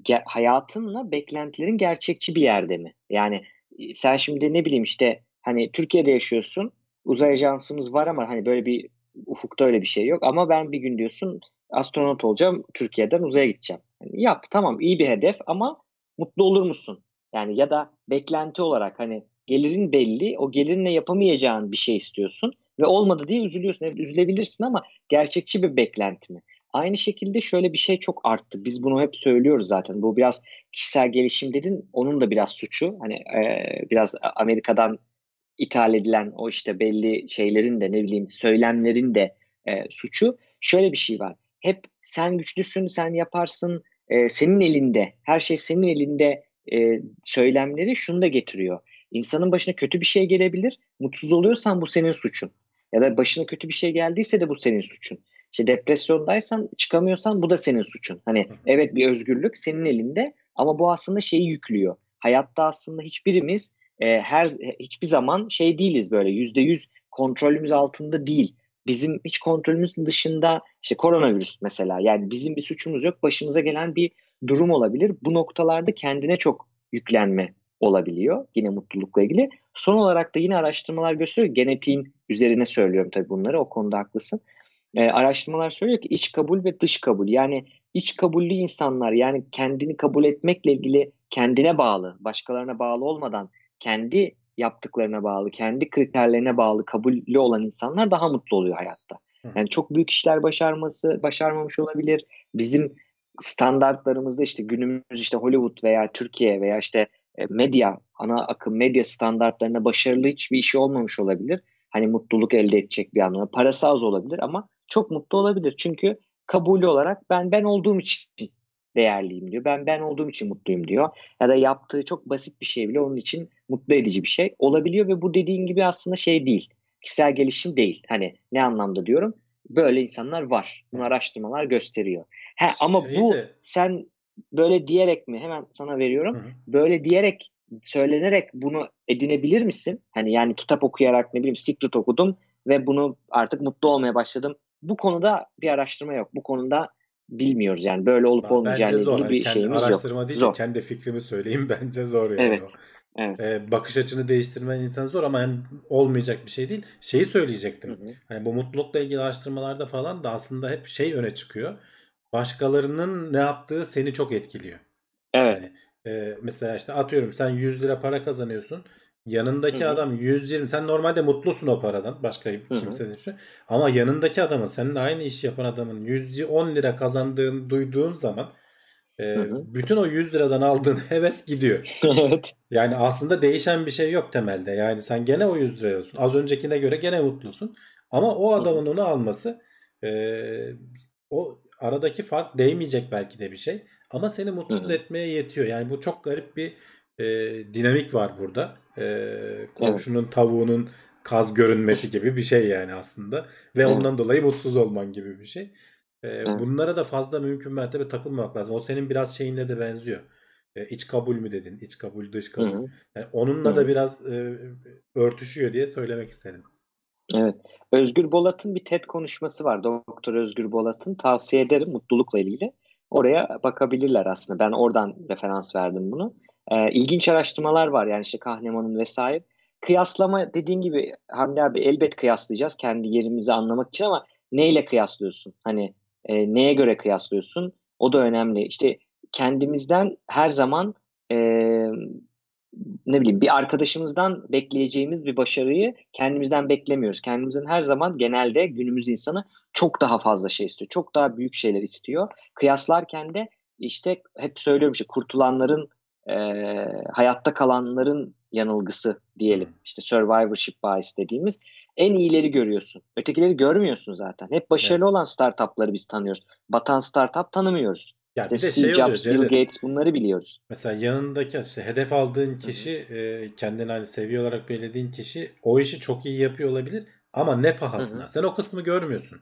Ge- hayatınla beklentilerin gerçekçi bir yerde mi? Yani e, sen şimdi ne bileyim işte hani Türkiye'de yaşıyorsun. Uzay ajansımız var ama hani böyle bir ufukta öyle bir şey yok. Ama ben bir gün diyorsun astronot olacağım. Türkiye'den uzaya gideceğim. Hani yap tamam iyi bir hedef ama mutlu olur musun? Yani ya da beklenti olarak hani gelirin belli. O gelirle yapamayacağın bir şey istiyorsun ve olmadı diye üzülüyorsun. Evet üzülebilirsin ama gerçekçi bir beklenti mi? Aynı şekilde şöyle bir şey çok arttı. Biz bunu hep söylüyoruz zaten. Bu biraz kişisel gelişim dedin. Onun da biraz suçu. Hani e, biraz Amerika'dan ithal edilen o işte belli şeylerin de ne bileyim söylemlerin de e, suçu. Şöyle bir şey var. Hep sen güçlüsün, sen yaparsın, e, senin elinde, her şey senin elinde e, söylemleri şunu da getiriyor. İnsanın başına kötü bir şey gelebilir. Mutsuz oluyorsan bu senin suçun. Ya da başına kötü bir şey geldiyse de bu senin suçun. İşte depresyondaysan çıkamıyorsan bu da senin suçun. Hani evet bir özgürlük senin elinde ama bu aslında şeyi yüklüyor. Hayatta aslında hiçbirimiz e, her hiçbir zaman şey değiliz böyle yüzde yüz kontrolümüz altında değil. Bizim hiç kontrolümüz dışında işte koronavirüs mesela yani bizim bir suçumuz yok başımıza gelen bir durum olabilir. Bu noktalarda kendine çok yüklenme olabiliyor yine mutlulukla ilgili. Son olarak da yine araştırmalar gösteriyor. Genetiğin üzerine söylüyorum tabii bunları o konuda haklısın. Ee, araştırmalar söylüyor ki iç kabul ve dış kabul yani iç kabullü insanlar yani kendini kabul etmekle ilgili kendine bağlı başkalarına bağlı olmadan kendi yaptıklarına bağlı kendi kriterlerine bağlı kabullü olan insanlar daha mutlu oluyor hayatta. Yani çok büyük işler başarması başarmamış olabilir. Bizim standartlarımızda işte günümüz işte Hollywood veya Türkiye veya işte medya, ana akım medya standartlarına başarılı hiçbir işi olmamış olabilir. Hani mutluluk elde edecek bir anlamda. Parası az olabilir ama çok mutlu olabilir. Çünkü kabulü olarak ben ben olduğum için değerliyim diyor. Ben ben olduğum için mutluyum diyor. Ya da yaptığı çok basit bir şey bile onun için mutlu edici bir şey olabiliyor ve bu dediğin gibi aslında şey değil. Kişisel gelişim değil. Hani ne anlamda diyorum? Böyle insanlar var. Bunu araştırmalar gösteriyor. He, ama Şey bu sen böyle diyerek mi hemen sana veriyorum. Hı hı. Böyle diyerek söylenerek bunu edinebilir misin? Hani yani kitap okuyarak ne bileyim Secret okudum ve bunu artık mutlu olmaya başladım. Bu konuda bir araştırma yok. Bu konuda bilmiyoruz yani böyle olup olmayacağını zor. ilgili Hani bir kendi şeyimiz araştırma yok. değil Zor. kendi fikrimi söyleyeyim (laughs) bence zor yani. Evet. o. Evet. Ee, bakış açını değiştirmen insan zor ama hem olmayacak bir şey değil. Şeyi söyleyecektim. Hı hı. Hani bu mutlulukla ilgili araştırmalarda falan da aslında hep şey öne çıkıyor. Başkalarının ne yaptığı seni çok etkiliyor. Evet. Yani e, mesela işte atıyorum sen 100 lira para kazanıyorsun. Yanındaki Hı hı. adam 120. Sen normalde mutlusun o paradan. Başka kimse de şey. Ama yanındaki adamın seninle aynı işi yapan adamın 110 lira kazandığını duyduğun zaman e, bütün o 100 liradan aldığın (laughs) heves gidiyor. (laughs) evet. Yani aslında değişen bir şey yok temelde. Yani sen gene o 100 liraya olsun. Az öncekine göre gene mutlusun. Ama o adamın onu alması e, o aradaki fark değmeyecek belki de bir şey. Ama seni mutsuz Hı hı. etmeye yetiyor. Yani bu çok garip bir e, dinamik var burada. E, komşunun tavuğunun kaz görünmesi gibi bir şey yani aslında. Ve Evet. ondan dolayı mutsuz olman gibi bir şey. E, Evet. Bunlara da fazla mümkün mertebe takılmamak lazım. O senin biraz şeyinle de benziyor. E, iç kabul mü dedin? İç kabul, dış kabul. Yani onunla Hı da biraz e, örtüşüyor diye söylemek istedim. Evet. Özgür Bolat'ın bir TED konuşması var. Doktor Özgür Bolat'ın. Tavsiye ederim mutlulukla ilgili. Oraya bakabilirler aslında. Ben oradan referans verdim bunu. Ee, ilginç araştırmalar var yani işte Kahneman'ın vesaire. Kıyaslama dediğin gibi Hamdi abi elbet kıyaslayacağız kendi yerimizi anlamak için ama neyle kıyaslıyorsun? Hani e, neye göre kıyaslıyorsun? O da önemli. İşte kendimizden her zaman e, ne bileyim bir arkadaşımızdan bekleyeceğimiz bir başarıyı kendimizden beklemiyoruz. Kendimizden her zaman genelde günümüz insanı çok daha fazla şey istiyor. Çok daha büyük şeyler istiyor. Kıyaslarken de işte hep söylüyorum işte kurtulanların e, hayatta kalanların yanılgısı diyelim. İşte survivorship bias dediğimiz en iyileri görüyorsun. Ötekileri görmüyorsun zaten. Hep başarılı olan startupları biz tanıyoruz. Batan startup tanımıyoruz. Ya İşte bir de Steve şey oluyor Jobs, Bill Cevdet. Gates bunları biliyoruz. Mesela yanındaki işte hedef aldığın kişi e, kendini hani seviye olarak belirlediğin kişi o işi çok iyi yapıyor olabilir ama ne pahasına? Hı hı. Sen o kısmı görmüyorsun.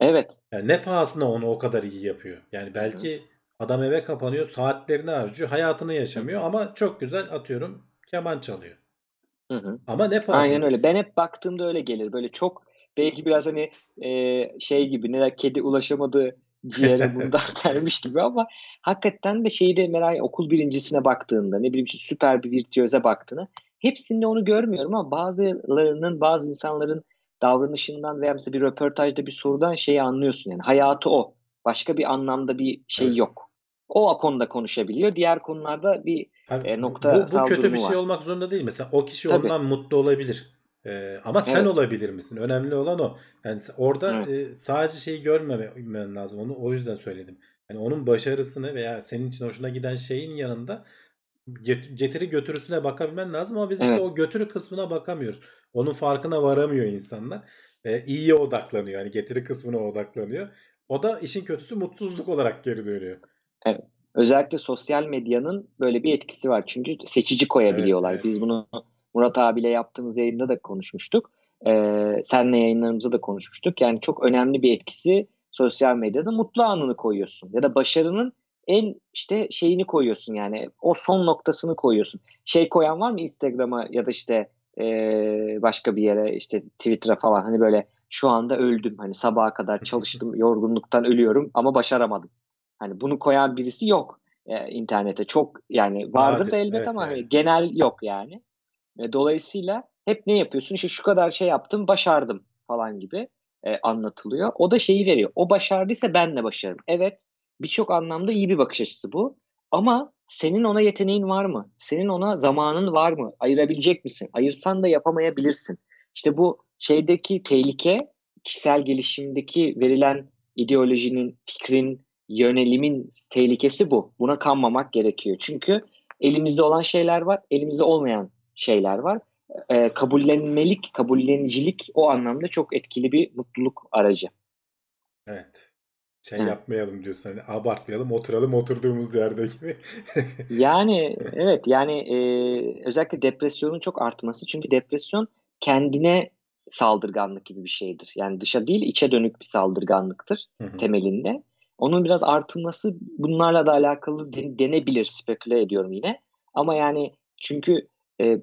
Evet. Yani ne pahasına onu o kadar iyi yapıyor. Yani belki adam eve kapanıyor, saatlerini harcıyor, hayatını yaşamıyor ama çok güzel atıyorum keman çalıyor. Hı hı. Ama ne pahasına? Aynen öyle. Ben hep baktığımda öyle gelir. Böyle çok belki biraz hani e, şey gibi ne der, kedi ulaşamadığı (laughs) ciğere bundan dermiş (laughs) gibi ama hakikaten de şeyi de merak okul birincisine baktığında ne bileyim süper bir virtüöze baktığını hepsinde onu görmüyorum ama bazılarının bazı insanların davranışından veya mesela bir röportajda bir sorudan şeyi anlıyorsun yani hayatı o. Başka bir anlamda bir şey Evet. yok. O konuda konuşabiliyor. Diğer konularda bir Abi, e, nokta bu, bu kötü bir şey var. olmak zorunda değil. Mesela o kişi Tabii. ondan mutlu olabilir. Ee, ama sen Evet. olabilir misin? Önemli olan o. Yani orada Evet. e, sadece şeyi görmemen lazım. Onu o yüzden söyledim. Yani onun başarısını veya senin için hoşuna giden şeyin yanında get- getiri götürüsüne bakabilmen lazım ama biz işte Evet. o götürü kısmına bakamıyoruz. Onun farkına varamıyor insanlar. Ee, iyiye odaklanıyor. Yani getiri kısmına odaklanıyor. O da işin kötüsü mutsuzluk olarak geri dönüyor. Özellikle sosyal medyanın böyle bir etkisi var. Çünkü seçici koyabiliyorlar. Evet, evet. Biz bunu Murat abiyle yaptığımız yayında da konuşmuştuk. Ee, senle yayınlarımızda da konuşmuştuk. Yani çok önemli bir etkisi sosyal medyada mutlu anını koyuyorsun. Ya da başarının en işte şeyini koyuyorsun yani o son noktasını koyuyorsun. Şey koyan var mı Instagram'a ya da işte ee, başka bir yere işte Twitter'a falan hani böyle şu anda öldüm hani sabaha kadar (laughs) çalıştım yorgunluktan ölüyorum ama başaramadım. Hani bunu koyan birisi yok e, internete. Çok yani vardır Nadir, da elbet evet ama hani genel yok yani. E, dolayısıyla hep ne yapıyorsun? İşte şu kadar şey yaptım, başardım falan gibi e, anlatılıyor. O da şeyi veriyor. O başardıysa ben de başarırım. Evet, birçok anlamda iyi bir bakış açısı bu. Ama senin ona yeteneğin var mı? Senin ona zamanın var mı? Ayırabilecek misin? Ayırsan da yapamayabilirsin. İşte bu şeydeki tehlike kişisel gelişimdeki verilen ideolojinin, fikrin, yönelimin tehlikesi bu. Buna kanmamak gerekiyor. Çünkü elimizde olan şeyler var, elimizde olmayan şeyler var. E, kabullenmelik, kabullenicilik o anlamda çok etkili bir mutluluk aracı. Evet. Şey Evet. yapmayalım diyorsun hani abartmayalım oturalım oturduğumuz yerde gibi. (laughs) Yani evet yani e, özellikle depresyonun çok artması çünkü depresyon kendine saldırganlık gibi bir şeydir. Yani dışa değil içe dönük bir saldırganlıktır Hı hı. temelinde. Onun biraz artması bunlarla da alakalı de- denebilir speküle ediyorum yine. Ama yani çünkü e,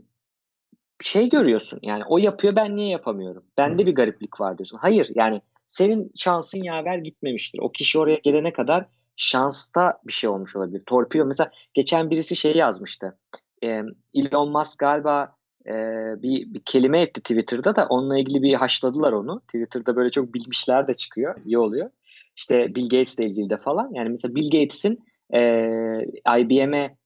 şey görüyorsun yani o yapıyor ben niye yapamıyorum? Bende bir gariplik var diyorsun. Hayır yani senin şansın yaver gitmemiştir. O kişi oraya gelene kadar şansta bir şey olmuş olabilir. Torpido mesela geçen birisi şey yazmıştı. Ee, Elon Musk galiba e, bir, bir kelime etti Twitter'da da onunla ilgili bir haşladılar onu. Twitter'da böyle çok bilmişler de çıkıyor. İyi oluyor. İşte Bill Gates'le ilgili de falan. Yani mesela Bill Gates'in e, IBM'e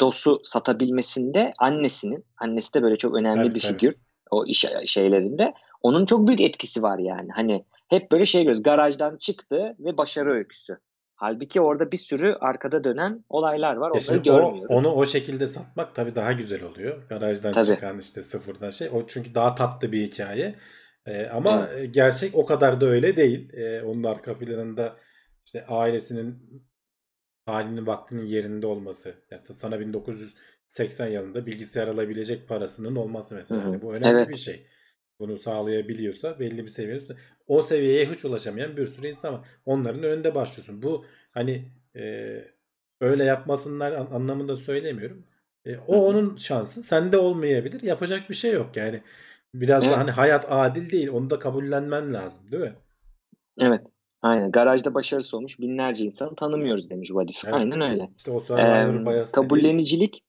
DOS'u satabilmesinde annesinin, annesi de böyle çok önemli tabii, bir tabii. figür o iş şeylerinde. Onun çok büyük etkisi var yani. Hani hep böyle şey görüyoruz. Garajdan çıktı ve başarı öyküsü. Halbuki orada bir sürü arkada dönen olaylar var. Onları işte görmüyoruz. O, onu o şekilde satmak tabii daha güzel oluyor. Garajdan tabii. çıkan işte sıfırdan şey. O çünkü daha tatlı bir hikaye. Ee, ama evet. gerçek o kadar da öyle değil. Ee, onun arka planında işte ailesinin halinin vaktinin yerinde olması. Yani sana 1980 yılında bilgisayar alabilecek parasının olması mesela. Yani bu önemli evet. bir şey. Bunu sağlayabiliyorsa belli bir seviyede o seviyeye hiç ulaşamayan bir sürü insan var. Onların önünde başlıyorsun. Bu hani e, öyle yapmasınlar anlamında söylemiyorum. E, o onun şansı. Sende olmayabilir. Yapacak bir şey yok yani. Biraz evet. da hani hayat adil değil. Onu da kabullenmen lazım değil mi? Evet. Aynen. Garajda başarısı olmuş binlerce insanı tanımıyoruz demiş Vadif. Evet. Aynen öyle. İşte o Survivor ee, Kabullenicilik dediği...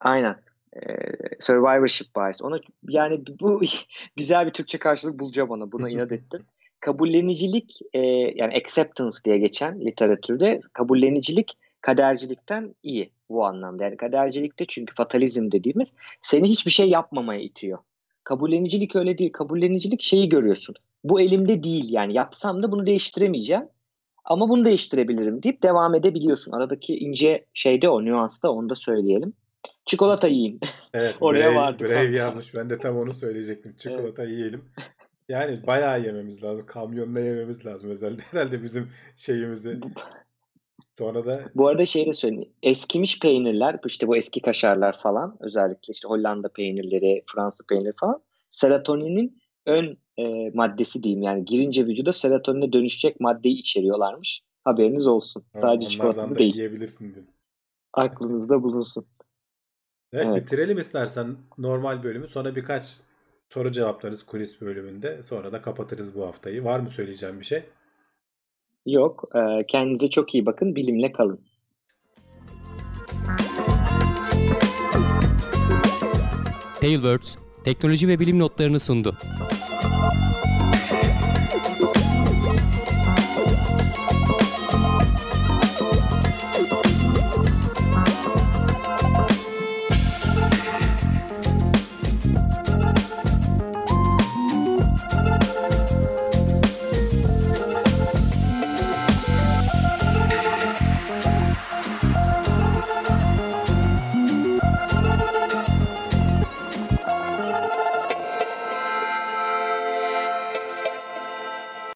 aynen. Ee, survivorship bias. Ona yani bu (laughs) güzel bir Türkçe karşılık bulacağım ona. Buna inat (laughs) ettim. Kabullenicilik e, yani acceptance diye geçen literatürde kabullenicilik kadercilikten iyi bu anlamda. Yani kadercilikte çünkü fatalizm dediğimiz seni hiçbir şey yapmamaya itiyor. Kabullenicilik öyle değil. Kabullenicilik şeyi görüyorsun. Bu elimde değil yani yapsam da bunu değiştiremeyeceğim. Ama bunu değiştirebilirim deyip devam edebiliyorsun. Aradaki ince şeyde o nüansta onu da söyleyelim. Çikolata yiyin. (laughs) Evet. Oraya vardı. Brave yazmış. Ben de tam onu söyleyecektim. Çikolata evet. yiyelim. Yani bayağı yememiz lazım. Kamyonla yememiz lazım. Özellikle (laughs) herhalde bizim şeyimizde. Sonra da... Bu arada şey de söyleyeyim. Eskimiş peynirler, işte bu eski kaşarlar falan özellikle işte Hollanda peynirleri, Fransa peyniri falan serotoninin ön e, maddesi diyeyim yani girince vücuda serotonine dönüşecek maddeyi içeriyorlarmış. Haberiniz olsun. Sadece çikolata değil. yiyebilirsin diyor. Aklınızda bulunsun. Evet, evet bitirelim istersen normal bölümü. Sonra birkaç soru cevaplarız kulis bölümünde. Sonra da kapatırız bu haftayı. Var mı söyleyeceğim bir şey? Yok. E, kendinize çok iyi bakın. Bilimle kalın. Tailwords teknoloji ve bilim notlarını sundu.